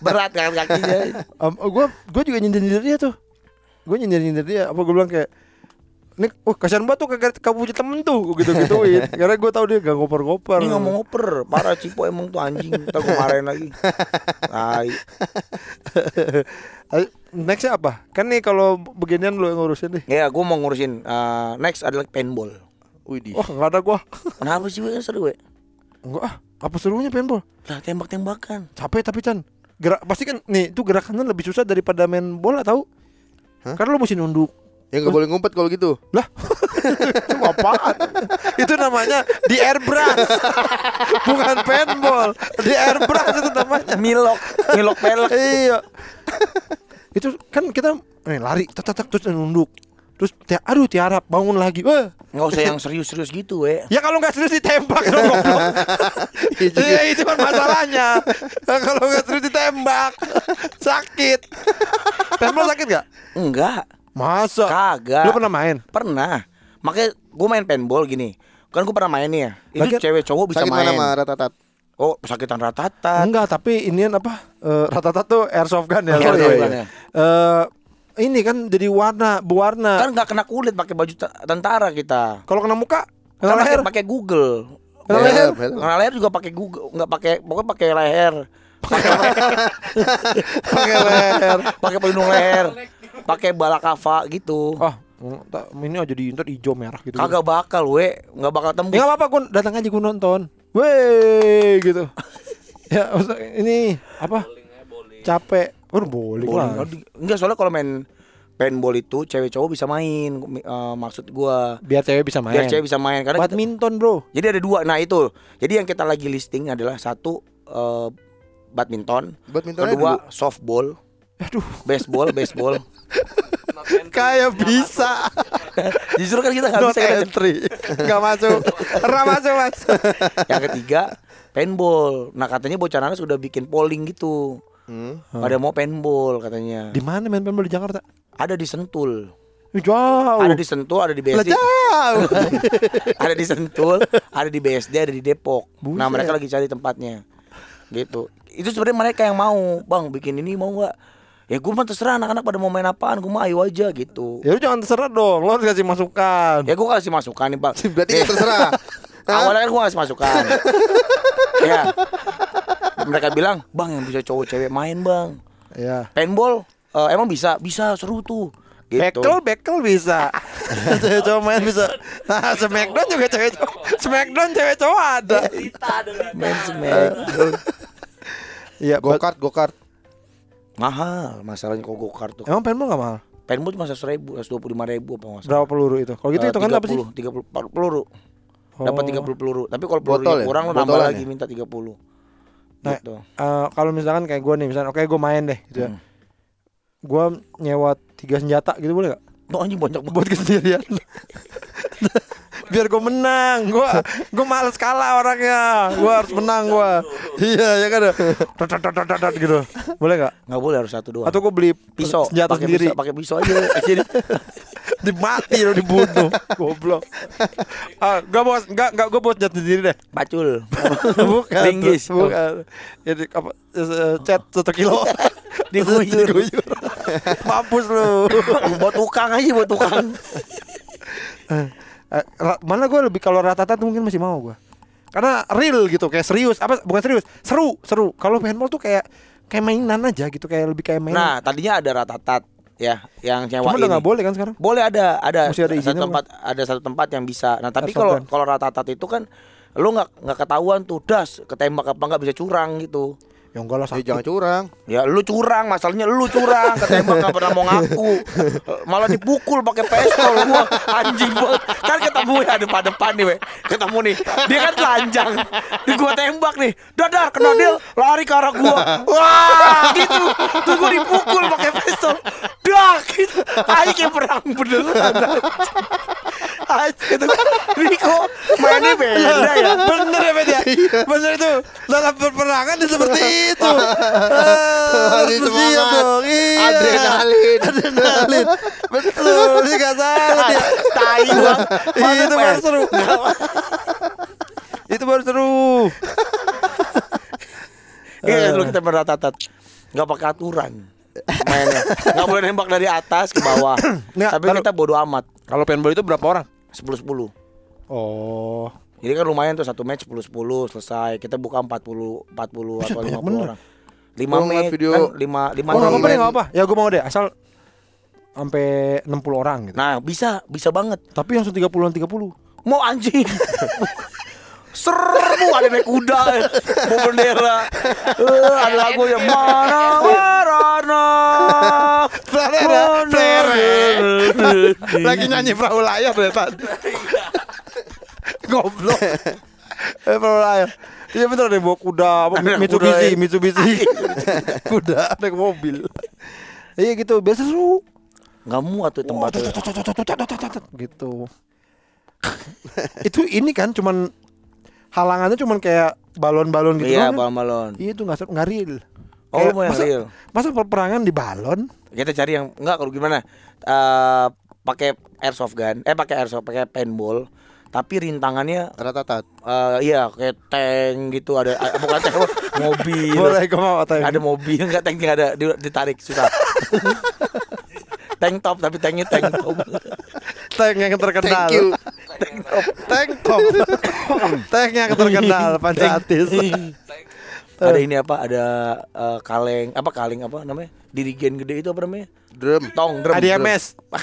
Berat kan kakinya. Um, gua gua juga nyindir-nyindir dia tuh. Gua nyindir-nyindir dia. Apa gua bilang kayak Nih, wah kasihan banget tuh kagak kamu punya temen tuh Gua gitu-gituin <laughs> Karena gua tahu dia gak ngoper-ngoper Ini nggak mau ngoper, parah Cipo emang tuh anjing. Ntar gua marahin lagi. Tai. Nextnya apa? Kan nih kalau beginian lu yang ngurusin nih Ya, gua mau ngurusin eh, next adalah paintball. Widih. Wah gak ada gua <laughs> Kenapa sih we seru we? Enggak ah Apa serunya paintball? Lah tembak-tembakan. Capek tapi Chan Gerak, pasti kan nih itu gerakannya lebih susah daripada main bola tahu Hah? Karena lu mesti nunduk Ya enggak boleh ngumpet kalau gitu. Lah <laughs> Itu apaan? itu namanya di airbrush. <laughs> Bukan paintball. Di airbrush itu namanya. Milok, milok pelek. iya. itu kan kita eh, lari tek, terus nunduk. Terus tia, aduh tiarap bangun lagi. Wah. Nggak usah yang serius-serius gitu, we. Ya kalau nggak serius ditembak dong <laughs> goblok. Iya itu kan masalahnya. Nah, kalau nggak serius ditembak sakit. Paintball sakit nggak? Enggak, Masa? kagak. Lu pernah main? Pernah. Makanya gue main paintball gini. Kan gue pernah main nih ya. Itu Lagian- cewek cowok bisa Sakit mana main. mah ratatat? Oh, sakitan ratatat. Enggak, tapi inian apa? Eh, rata-rata tuh airsoft gun ya. Airsoft Oh, iya, gun iya. ya. Eh, ini kan jadi warna, berwarna. Kan nggak kena kulit pakai baju ta- tentara kita. Kalau kena muka, Kan kena leher. pakai Google. Kena leher. helm. Kena leher juga pakai Google, nggak pakai pokoknya pakai leher. <laughs> Pakai Pakai leher. pakai pelindung leher. Pakai balakava gitu. Oh, ini aja di internet hijau merah gitu. Kagak bakal, we. Nggak bakal tembus. Ya nggak apa-apa, gue datang aja gue nonton. Weh, gitu. <laughs> ya, ini apa? Capek. Oh, bowling, Bowling. lah. Enggak soalnya kalau main paintball itu cewek cowok bisa main. Eh, maksud gua Biar cewek bisa main. biar cewek bisa main karena kita- Badminton, Bro. jadi ada dua. Nah, itu. Jadi yang kita lagi listing adalah satu eh, badminton, Badmintonnya kedua softball, Aduh, baseball, baseball. Kayak Nggak bisa. <laughs> Justru kan kita nggak bisa kita entry. Enggak masuk. Ora masuk, Mas. <laughs> Yang ketiga paintball. Nah katanya bocah nanas sudah bikin polling gitu. Hmm. Pada mau paintball katanya. Di mana main paintball di Jakarta? Ada di Sentul. Ih, Jauh. Ada di Sentul, ada di BSD. jauh. <laughs> ada di Sentul, ada di BSD, ada di Depok. Nah Buset. mereka lagi cari tempatnya. Gitu. Itu sebenarnya mereka yang mau, bang bikin ini mau nggak? Ya gue mah terserah anak-anak pada mau main apaan, gue mah ayo aja gitu. Ya lu jangan terserah dong, lo harus kasih masukan. Ya gue kasih masukan nih bang. <laughs> Berarti nggak terserah. <laughs> Awalnya kan gue kasih masukan. <laughs> ya. Mereka bilang, bang yang bisa cowok cewek main bang. Ya. Paintball eh, emang bisa, bisa seru tuh. Gitu. Bekel, bekel bisa. cewek cowok main bisa. Nah, Smackdown juga cewek cowok. Smackdown cewek cowok ada. Main smackdown. Iya, Go kart, go kart. Mahal masalahnya kok go kart tuh. Emang paintball gak mahal? Paintball cuma seratus ribu, seratus dua puluh lima ribu apa nggak salah. Berapa peluru itu? Kalau gitu Eh, itu kan apa sih? 30, 30 peluru. Dapat Oh. 30 peluru. Tapi kalau peluru Botol ya? kurang lo nambah Botolan lagi ya? minta 30. Nah, Gitu. Eh, kalau misalkan kayak gue nih, misalkan oke gue main deh gitu ya. Hmm. Gue nyewa tiga senjata gitu boleh gak? Oh anjing banyak banget. Buat kesendirian. <laughs> Biar gue menang, gue gue males kalah orangnya, gue harus menang gue. Iya ya kan, gitu, boleh gak? Nggak boleh harus satu doang. Atau gue beli pisau, senjata pakai sendiri, pakai pisau aja. <laughs> Jadi dimati lo dibunuh, goblok. Ah, gak bawa, gak gak gue bawa senjata sendiri deh. pacul. <laughs> bukan Linggis. bukan jadi apa eh, cat satu kilo <laughs> Diguyur. Diguyur. mampus lu buat tukang aja buat tukang. Eh, mana gue lebih kalau rata-rata tuh mungkin masih mau gue karena real gitu kayak serius. Apa bukan serius seru seru. Kalau paintball tuh kayak kayak mainan aja gitu kayak lebih kayak mainan. Nah, tadinya ada ratatat ya yang nyewa cuma udah nggak boleh kan sekarang? Boleh ada, ada, Mesti ada satu tempat, ada satu tempat yang bisa. Nah, tapi kalau kalau ratatat itu kan lu nggak nggak ketahuan tuh das ketembak apa nggak bisa curang gitu. Ya enggak lah Ya sakit jangan curang. Ya lu curang, masalahnya lu curang, ketembak nggak pernah mau ngaku. Eh, Malah dipukul pakai pistol gua. Anjing banget. Kan ketemu ya depan-depan nih, we. Ketemu nih. Dia kan telanjang. Di gua tembak nih. Dadar kena dia lari ke arah gua. Wah, gitu. Terus gua dipukul pakai pistol. Dak gitu. Ayo kayak perang beneran. Anjing <laughs> itu. Ini kok mainnya beda ya. <laughs> bener ya Bet ya bener itu dalam peperangan dia seperti <laughs> itu harus semangat. siap dong. Iya. Adrenalin. adrenalin betul ini gak salah dia Tai bang. Iya, itu baru seru itu baru seru Iya dulu kita beratatat nggak pakai aturan mainnya nggak boleh nembak dari atas ke bawah <clears throat> Nggak, tapi kita bodo amat kalau paintball itu berapa orang sepuluh sepuluh oh. Jadi kan lumayan tuh satu match sepuluh sepuluh selesai. Kita buka 40 40 Buset, atau banyak 50 bener. orang. Lima Gua match video- kan lima lima oh nggak apa-apa deh main- nggak apa ya gue mau deh asal sampai 60 orang gitu. Nah bisa bisa banget. Tapi langsung 30-an 30 mau anjing <laughs> Serbu ada naik kuda Mau bendera Eh, Ada lagu yang Mana warana Lagi nyanyi perahu layar dari tadi. Goblok. Eh perahu layar. Iya bener deh bawa kuda Mitsubishi, ya. Mitsubishi. kuda naik mobil. Iya gitu, biasa seru. Nggak muat tuh tempatnya. gitu. itu ini kan cuman halangannya cuman kayak balon-balon gitu Iya, kan? balon-balon. Iya itu nggak seru, nggak real. Oh, Kayak, lu mau yang masa, real? Masa peperangan di balon? Kita cari yang enggak kalau gimana? Eh pakai airsoft gun, eh pakai airsoft, pakai paintball, tapi rintangannya Ratatat. eh iya kayak tank gitu ada eh, bukan tank mobil. Boleh gue mau atau Ada mobil enggak tank ada di- ditarik susah. <laughs> tank top tapi tanknya tank top. tank yang terkenal. Thank you. Tank top. tank <laughs> yang terkenal Pancatis. ada ini apa? Ada eh, kaleng apa kaleng apa namanya? Dirigen gede itu apa namanya? Drum. Tong drum. ADMS. <laughs>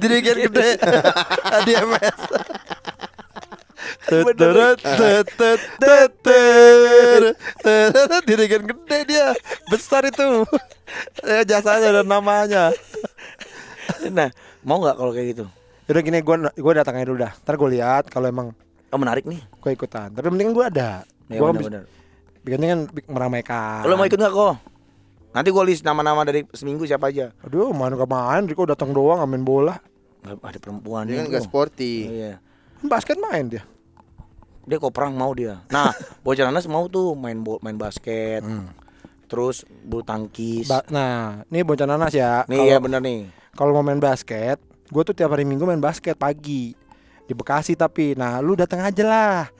Dirigen gede. ADMS. Dirigen gede dia Besar itu Eh, Jasanya dan namanya Nah, mau nggak kalau kayak gitu? Udah gini gue gua datang aja dulu dah Ntar gue lihat kalau emang Oh menarik nih. gue ikutan Tapi mendingan gue ada Ya Gue benar-benar. bikinnya kan meramaikan Lo mau ikut nggak kok? Nanti gue list nama-nama dari seminggu siapa aja. Aduh main gak main Riko datang doang ngamen bola ada perempuan Dia kan gak sporty. Iya. Basket main dia Dia kok perang mau dia. Nah, <laughs> bocah nanas mau tuh main main basket. Terus bulu tangkis. Ba- Nah ini bocah nanas ya nih Kalau- ya bener nih. kalau mau main basket gue tuh tiap hari minggu main basket pagi. Di Bekasi tapi. Nah lu datang aja lah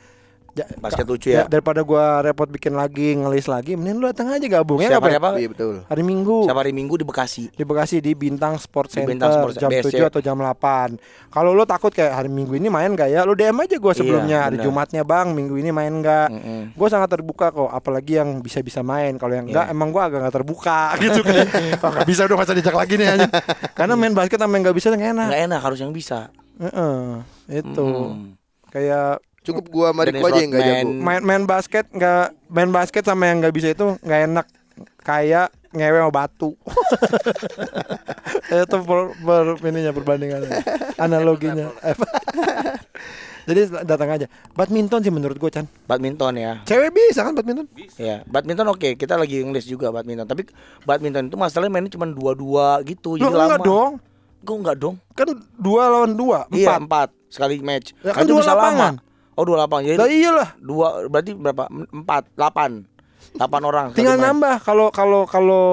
Ja- Basket lucu ya. daripada gua repot bikin lagi ngelis lagi mending lu datang aja gabung ya Siapa nggak, Bre? apa? Iya betul. hari minggu Siapa hari Minggu di Bekasi. di Bekasi di Bintang Sport Di Center Bintang Sport jam BSC. 7 atau jam 8 kalau lu takut kayak hari minggu ini main gak ya lu DM aja gua sebelumnya hari bener. Jumatnya bang minggu ini main nggak Mm-mm. gue sangat terbuka kok apalagi yang bisa bisa main kalau yang enggak Iya. emang gue agak nggak terbuka <laughs> gitu kan <laughs> oh, bisa udah masa dijak lagi nih aja karena main basket sama yang nggak bisa nggak enak Nggak enak harus yang bisa. Heeh, itu Mm-mm. kayak Cukup gua sama Riko aja yang gak jago. main main basket nggak main basket sama yang nggak bisa itu nggak enak kayak ngewe sama batu <laughs> itu per, per ininya perbandingannya analoginya <laughs> jadi datang aja badminton sih menurut gue Chan Badminton ya. cewek bisa kan badminton Ya, badminton oke, kita lagi ngelis juga badminton. Tapi badminton itu masalahnya mainnya cuma dua-dua gitu, Loh, jadi lama. enggak dong Gue enggak dong. kan dua lawan dua Iya, empat empat sekali match. Ya kan itu dua bisa lapangan. lama. Oh, dua lapangan. Jadi lah iyalah dua berarti berapa? Empat, delapan. Delapan orang. tinggal main. nambah kalau kalau kalau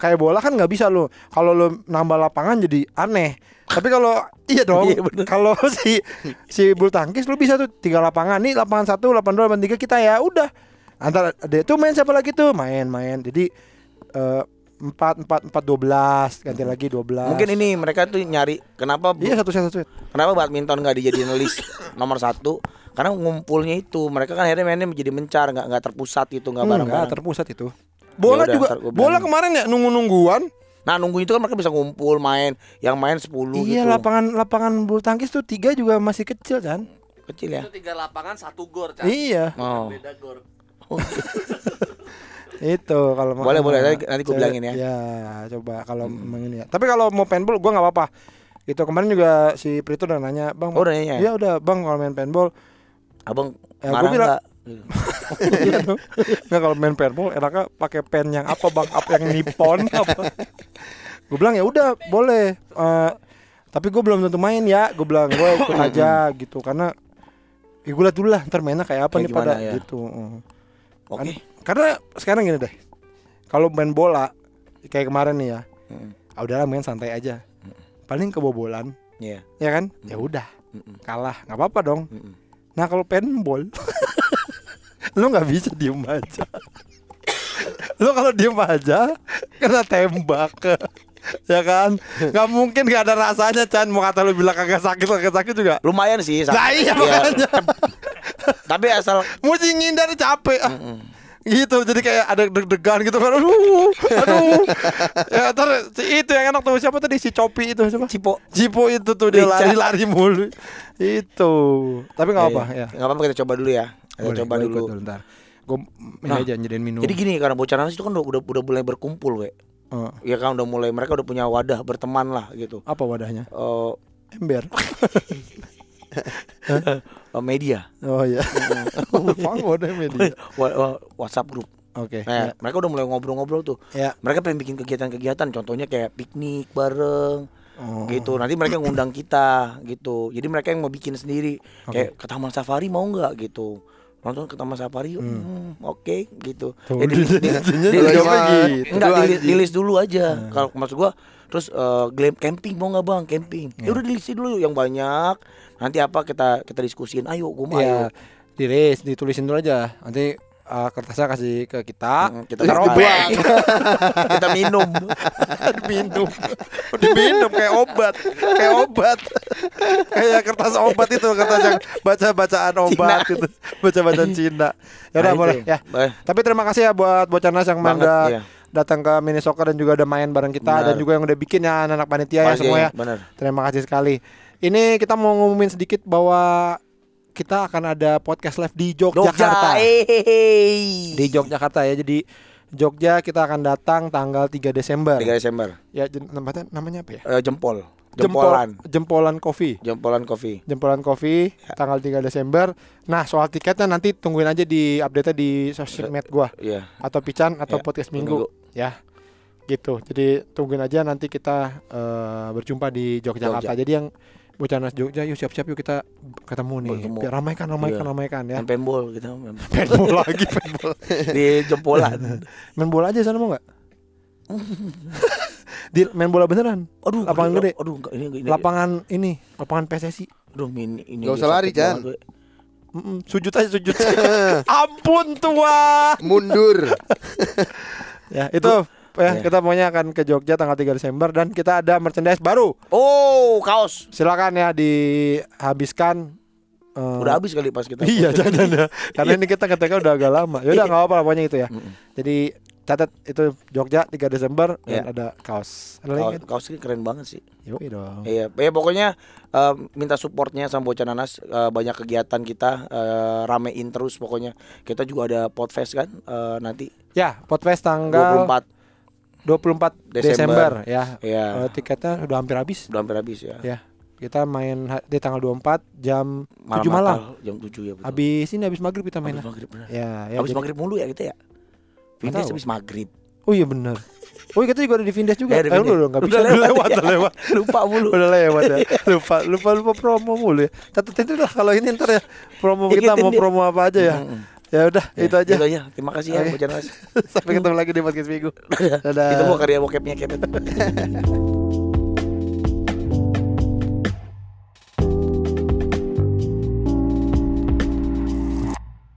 kayak bola kan nggak bisa lo kalau lo nambah lapangan jadi aneh tapi kalau <laughs> iya dong Iya, kalau <laughs> si si bulu tangkis lu bisa tuh tiga lapangan nih lapangan satu lapangan dua lapangan tiga kita ya udah antara dia tuh main siapa lagi tuh main main jadi eh, empat empat empat dua belas ganti lagi dua belas Mungkin ini mereka tuh nyari kenapa iya satu set satu set kenapa badminton nggak dijadiin list <laughs> nomor satu? Karena ngumpulnya itu mereka kan akhirnya mainnya menjadi mencar, nggak nggak terpusat itu nggak enggak bareng-bareng. terpusat itu bola udah, juga bola kemarin ya nunggu nungguan Nah nunggu itu kan mereka bisa ngumpul main, yang main 10 iya gitu. lapangan lapangan bulu tangkis tuh tiga juga masih kecil kan Kecil ya. Itu tiga lapangan satu gor, Cak. iya Oh. Beda gor. <laughs> itu kalau mau Boleh, boleh. Nanti- nanti Cewek- bilangin ya. ya coba kalau ini ya tapi kalau mau paintball gua nggak apa-apa itu kemarin juga si Prito udah nanya bang Oh, udah nanya? iya udah bang kalau main paintball Abang Ya, marah gua bilang- nggak? Gitu. <laughs> nggak kalau main paintball enaknya pakai pen yang apa bang apa yang nippon apa gue bilang ya udah boleh Eh, tapi gue belum tentu main ya gue bilang gue ikut aja gitu karena ya gue liat dulu lah ntar mainnya kayak apa Kayak nih pada ya? gitu Mm. Oke. Kan- karena sekarang gini deh kalau main bola kayak kemarin nih ya Mm. ah udahlah main santai aja paling kebobolan Iya. ya kan ya udah Mm-mm. kalah nggak apa-apa dong Mm-mm. nah kalau paintball <laughs> lu nggak bisa diem aja <laughs> lu kalau diem aja kena tembak <laughs> ya kan nggak mungkin nggak ada rasanya Chan mau kata lu bilang kagak sakit kagak sakit juga Lumayan sih. sa- Lah iya Iya. makanya Tapi asal mesti ngindar capek ah. Mm-mm. Gitu jadi kayak ada deg-degan gitu kan aduh aduh <laughs> ya ntar itu yang enak tuh siapa tadi si Copi itu siapa Cipo. Cipo itu tuh dia Lica. lari-lari mulu itu tapi nggak apa ya Iya. Nggak apa-apa kita coba dulu ya. Kita Boleh, coba dulu. ntar gue Nah, aja nyediain minum Jadi gini karena bocah nanas itu kan udah udah, mulai berkumpul, we. Ya kan udah mulai mereka udah punya wadah berteman lah gitu. apa wadahnya? Eh, Ember. <laughs> eh, media, Oh iya. <laughs> Wadah media. WhatsApp grup. Oke. Nah, mereka udah mulai ngobrol-ngobrol tuh. Ya. Mereka pengen bikin kegiatan-kegiatan, contohnya kayak piknik bareng, Oh. gitu. Nanti mereka ngundang kita, gitu. Jadi mereka yang mau bikin sendiri, kayak ke Taman Safari mau nggak, gitu. Nonton ke Taman Safari, yuk. Hmm, oke, gitu. Tuh, Ya, di- di- <laughs> di- jawabnya di- gitu. Enggak, di, di list dulu aja. Kalau maksud gua, terus glam camping mau nggak bang? Camping. Ya udah di list dulu yang banyak. Nanti apa kita kita diskusin. Ayo, gua mau. Ya, ayo. ditulis, ditulisin dulu aja. Nanti uh, kertasnya kasih ke kita. Mm, kita robek. <laughs> kita minum. diminum diminum kayak obat kayak obat kayak kertas obat itu kertas yang baca bacaan obat Cina. gitu baca bacaan Cina ya udah Nah, boleh ya. ya Boleh. tapi terima kasih ya buat Bocanas yang udah iya. datang ke mini soccer dan juga udah main bareng kita Benar. dan juga yang udah bikin ya anak panitia ya Pasti, semua ya Bener. terima kasih sekali ini kita mau ngumumin sedikit bahwa kita akan ada podcast live di Yogyakarta Jogja. eh. di Yogyakarta ya jadi Jogja kita akan datang tanggal 3 Desember 3 Desember. ya tempatnya namanya apa ya Eh, jempol. Jempol- Jempolan. Jempolan Coffee. Jempolan coffee. Jempolan Coffee tanggal 3 Desember. Nah, soal tiketnya nanti tungguin aja di update di sosial media gua Iya. atau Pican atau Ya, podcast Minggu ya. Gitu. Jadi tungguin aja nanti kita eh, berjumpa di Yogyakarta. Jogja. Jadi yang Bocanas Jogja yuk siap-siap yuk kita ketemu nih. Bertemu. Biar ramaikan ramaikan Iya. ramaikan ya. Main gitu. main- <laughs> <laughs> bola lagi, main bola. Di jempolan. Main bola aja sana mau nggak? <laughs> di main bola beneran. Aduh, Lapangan aduh, gede. Aduh, enggak ini ini. Lapangan ini, lapangan PSSI. Aduh, ini ini. Nggak usah lari. Mm-mm, sujud aja sujud. Ampun tua. Mundur. Ya, itu ya, Ya. kita pokoknya akan ke Jogja tanggal 3 Desember dan kita ada merchandise baru. Oh, kaos. Silakan ya dihabiskan eh, Udah habis kali pas kita. Iya, <laughs> jangan ya. Karena ini kita ketika udah agak lama. Ya udah enggak apa-apa pokoknya itu ya. Mm-mm. Jadi catat itu Jogja 3 Desember dan Ya. ada kaos. Ada Kaos, kaos ini keren banget sih. Yoi dong. Iya, ya pokoknya eh, minta supportnya sama Bocah Nanas eh, banyak kegiatan kita eh, ramein terus pokoknya. Kita juga ada podfest kan eh, nanti Ya, Podfest tanggal 24 24 Desember, Desember. ya. ya. Tiketnya udah hampir habis. udah hampir habis ya. Ya. Kita main di tanggal 24 jam Malam 7 malam. Natal, jam 7 ya betul. Habis ini habis maghrib kita main. Habis maghrib bener. Ya, ya. habis jadi- maghrib mulu ya kita ya. Vindes habis maghrib. Oh iya benar. Oh iya kita juga ada di Vindes juga. Ya, Eh, Vindes. udah nggak bisa. Udah Udah lewat ya. udah lewat. Lupa mulu. Udah lewat ya. Lupa, lupa, lupa promo mulu ya. Catat itu lah kalau ini ntar ya promo kita mau promo apa aja ya. Mm-mm. Ya udah Ya, itu aja. Itu aja. Terima kasih ya Oke. Bocah Nanas. <laughs> Sampai ketemu lagi di podcast minggu. <laughs> Dadah. Itu mau karya bokepnya Kevin. <laughs>